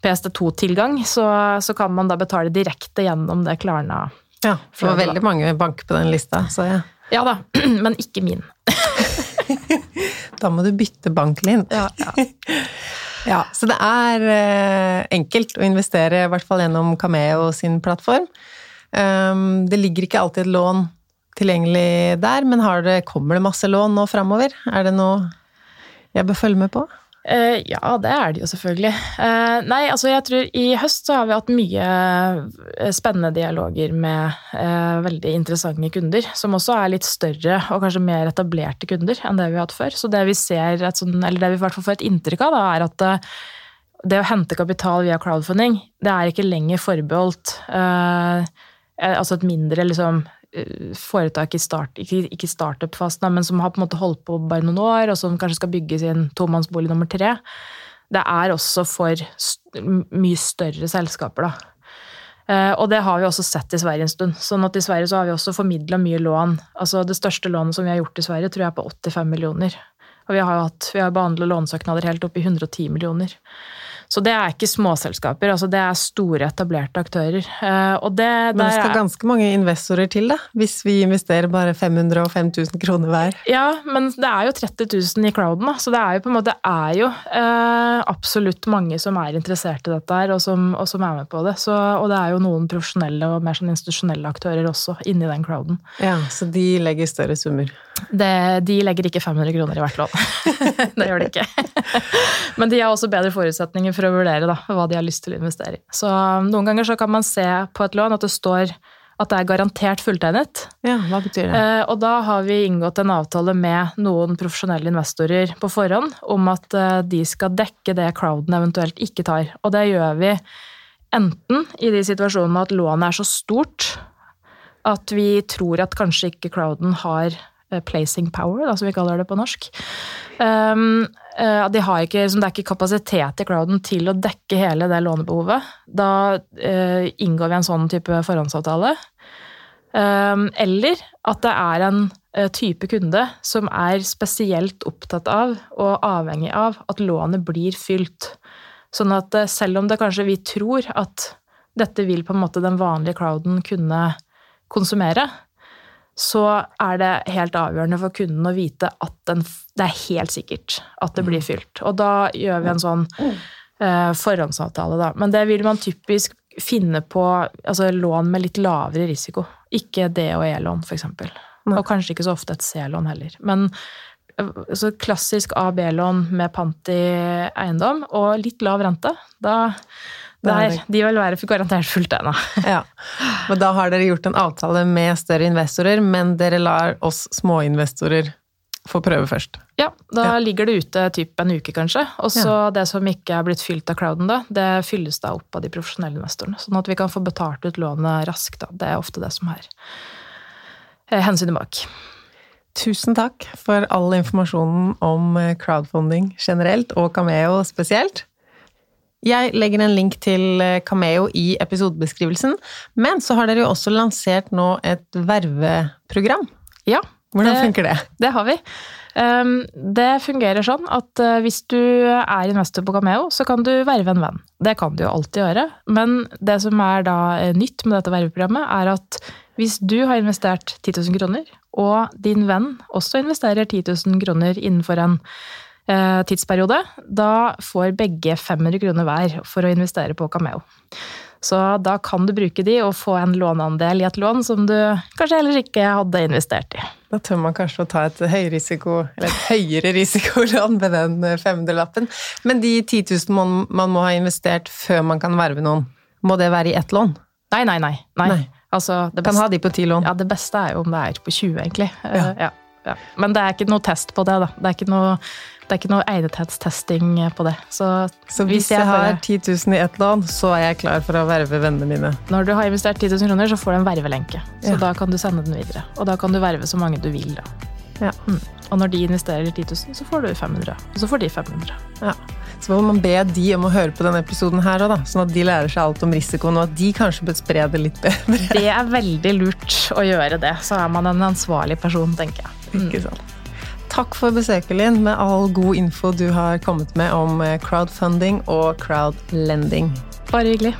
PST2-tilgang, så, så, kan man da betale direkte gjennom det Klarna. Ja, det var veldig mange banker på den lista, så jeg. Ja da, (clears throat) men ikke min. (laughs) da må du bytte bank, Linn. Ja, ja. (laughs) ja, så det er eh, enkelt å investere, i hvert fall gjennom Cameo sin plattform. Um, det ligger ikke alltid et lån tilgjengelig der, men det, kommer det masse lån nå framover? Er det noe jeg bør følge med på? Uh, ja, det er det jo selvfølgelig. Uh, nei, altså jeg tror i høst så har vi hatt mye eh, spennende dialoger med uh, veldig interessante kunder, som også er litt større og kanskje mer etablerte kunder enn det vi har hatt før. Så det vi ser, sånn, eller det vi i hvert fall får et inntrykk av, da, er at det å hente kapital via crowdfunding, det er ikke lenger forbeholdt altså et mindre liksom foretak i start, ikke, ikke startup-fasen, men som har på en måte holdt på bare noen år, og som kanskje skal bygge sin tomannsbolig nummer tre. Det er også for mye større selskaper, da. Eh, og det har vi også sett i Sverige en stund. sånn at i Sverige så har vi også formidla mye lån. Altså Det største lånet som vi har gjort i Sverige, tror jeg er på 85 millioner. Og vi har, hatt, vi har behandla lånesøknader helt opp i 110 millioner. Så det er ikke småselskaper, altså det er store, etablerte aktører. Eh, og det, Men det skal ganske mange investorer til, da, hvis vi investerer bare 500 og 5000 kroner hver? Ja, men det er jo 30 000 i crowden, da, så det er jo på en måte er jo eh, absolutt mange som er interessert i dette her, og som, og som er med på det. Så, og det er jo noen profesjonelle og mer sånn institusjonelle aktører også inni den crowden. Ja, Så de legger større summer? Det, de legger ikke 500 kroner i hvert lån. (laughs) det gjør de ikke. Men de har også bedre forutsetninger for å vurdere da, hva de har lyst til å investere i. Så um, noen ganger så kan man se på et lån at det står at det er garantert fulltegnet. Ja, hva betyr det? Eh, og da har vi inngått en avtale med noen profesjonelle investorer på forhånd om at eh, de skal dekke det crowden eventuelt ikke tar. Og det gjør vi enten i de situasjonene at lånet er så stort at vi tror at kanskje ikke crowden har placing power, da, som vi kaller det på norsk. Um, uh, de ikke, det er ikke kapasitet i crowden til å dekke hele det lånebehovet. Da uh, inngår vi en sånn type forhåndsavtale. Um, eller at det er en type kunde som er spesielt opptatt av og avhengig av at lånet blir fylt. Sånn at selv om det kanskje vi tror at dette vil på en måte den vanlige crowden kunne konsumere, så er det helt avgjørende for kunden å vite at den, det er helt sikkert at det blir mm. fylt. Og da gjør vi en sånn eh, forhåndsavtale, da. Men det vil man typisk finne på altså lån med litt lavere risiko. Ikke D- og E-lån, f.eks. Og kanskje ikke så ofte et C-lån heller. Men eh, så klassisk A- B-lån med pant i eiendom og litt lav rente. Da der, de vil være garantert fullt ennå. (laughs) ja. Men da har dere gjort en avtale med større investorer, men dere lar oss småinvestorer få prøve først? Ja, da ja. ligger det ute typ en uke, kanskje. Og så ja. det som ikke er blitt fylt av crowden, da, det fylles da opp av de profesjonelle investorene. Sånn at vi kan få betalt ut lånet raskt. Da. Det er ofte det som er eh, hensynet bak. Tusen takk for all informasjonen om eh, crowdfunding generelt, og Cameo spesielt. Jeg legger en link til Kameo Cameo i episodebeskrivelsen, men så har dere jo også lansert nå et verveprogram. Ja. Hvordan det, funker det? Det har vi. Um, det fungerer sånn at uh, hvis du er investor på Cameo, så kan du verve en venn. Det kan du jo alltid gjøre, men det som er da uh, nytt med dette verveprogrammet, er at hvis du har investert 10 000 kroner, og din venn også investerer 10 000 kroner innenfor en Eh, tidsperiode. Da får begge 500 kroner hver for å investere på Cameo. Så da kan du bruke de og få en låneandel i et lån som du kanskje heller ikke hadde investert i. Da tør man kanskje å ta et, høyrisiko, et høyere risikolån med den 500-lappen. Men de 10 000 man, man, må ha investert før man kan verve noen, må det være i ett lån? Nei, nei, nei. nei. nei. Altså, beste, kan ha de på ti lån? Ja, det beste er jo om det er på 20, egentlig. Ja. Uh, ja, ja. Men det er ikke noe test på det, da. Det er ikke noe det er ikke noe egnethetstesting på det. Så, så hvis, hvis jeg, har 10 000 i ett lån, så er jeg klar for å verve vennene mine? Når du har investert 10 000 kroner, så får du en vervelenke. Så ja. da kan du sende den videre. Og da kan du verve så mange du vil, da. Ja. Mm. Og når de investerer 10 000, så får du 500. Og så får de 500. Ja. Så må man be de om å høre på denne episoden her òg, sånn at de lærer seg alt om risikoen, og at de kanskje bør spre det litt bedre. Det er veldig lurt å gjøre det. Så er man en ansvarlig person, tenker jeg. Mm. Ikke sant. Takk for besøket, Linn, med all god info du har kommet med om eh, crowdfunding og crowdlending. Bare hyggelig.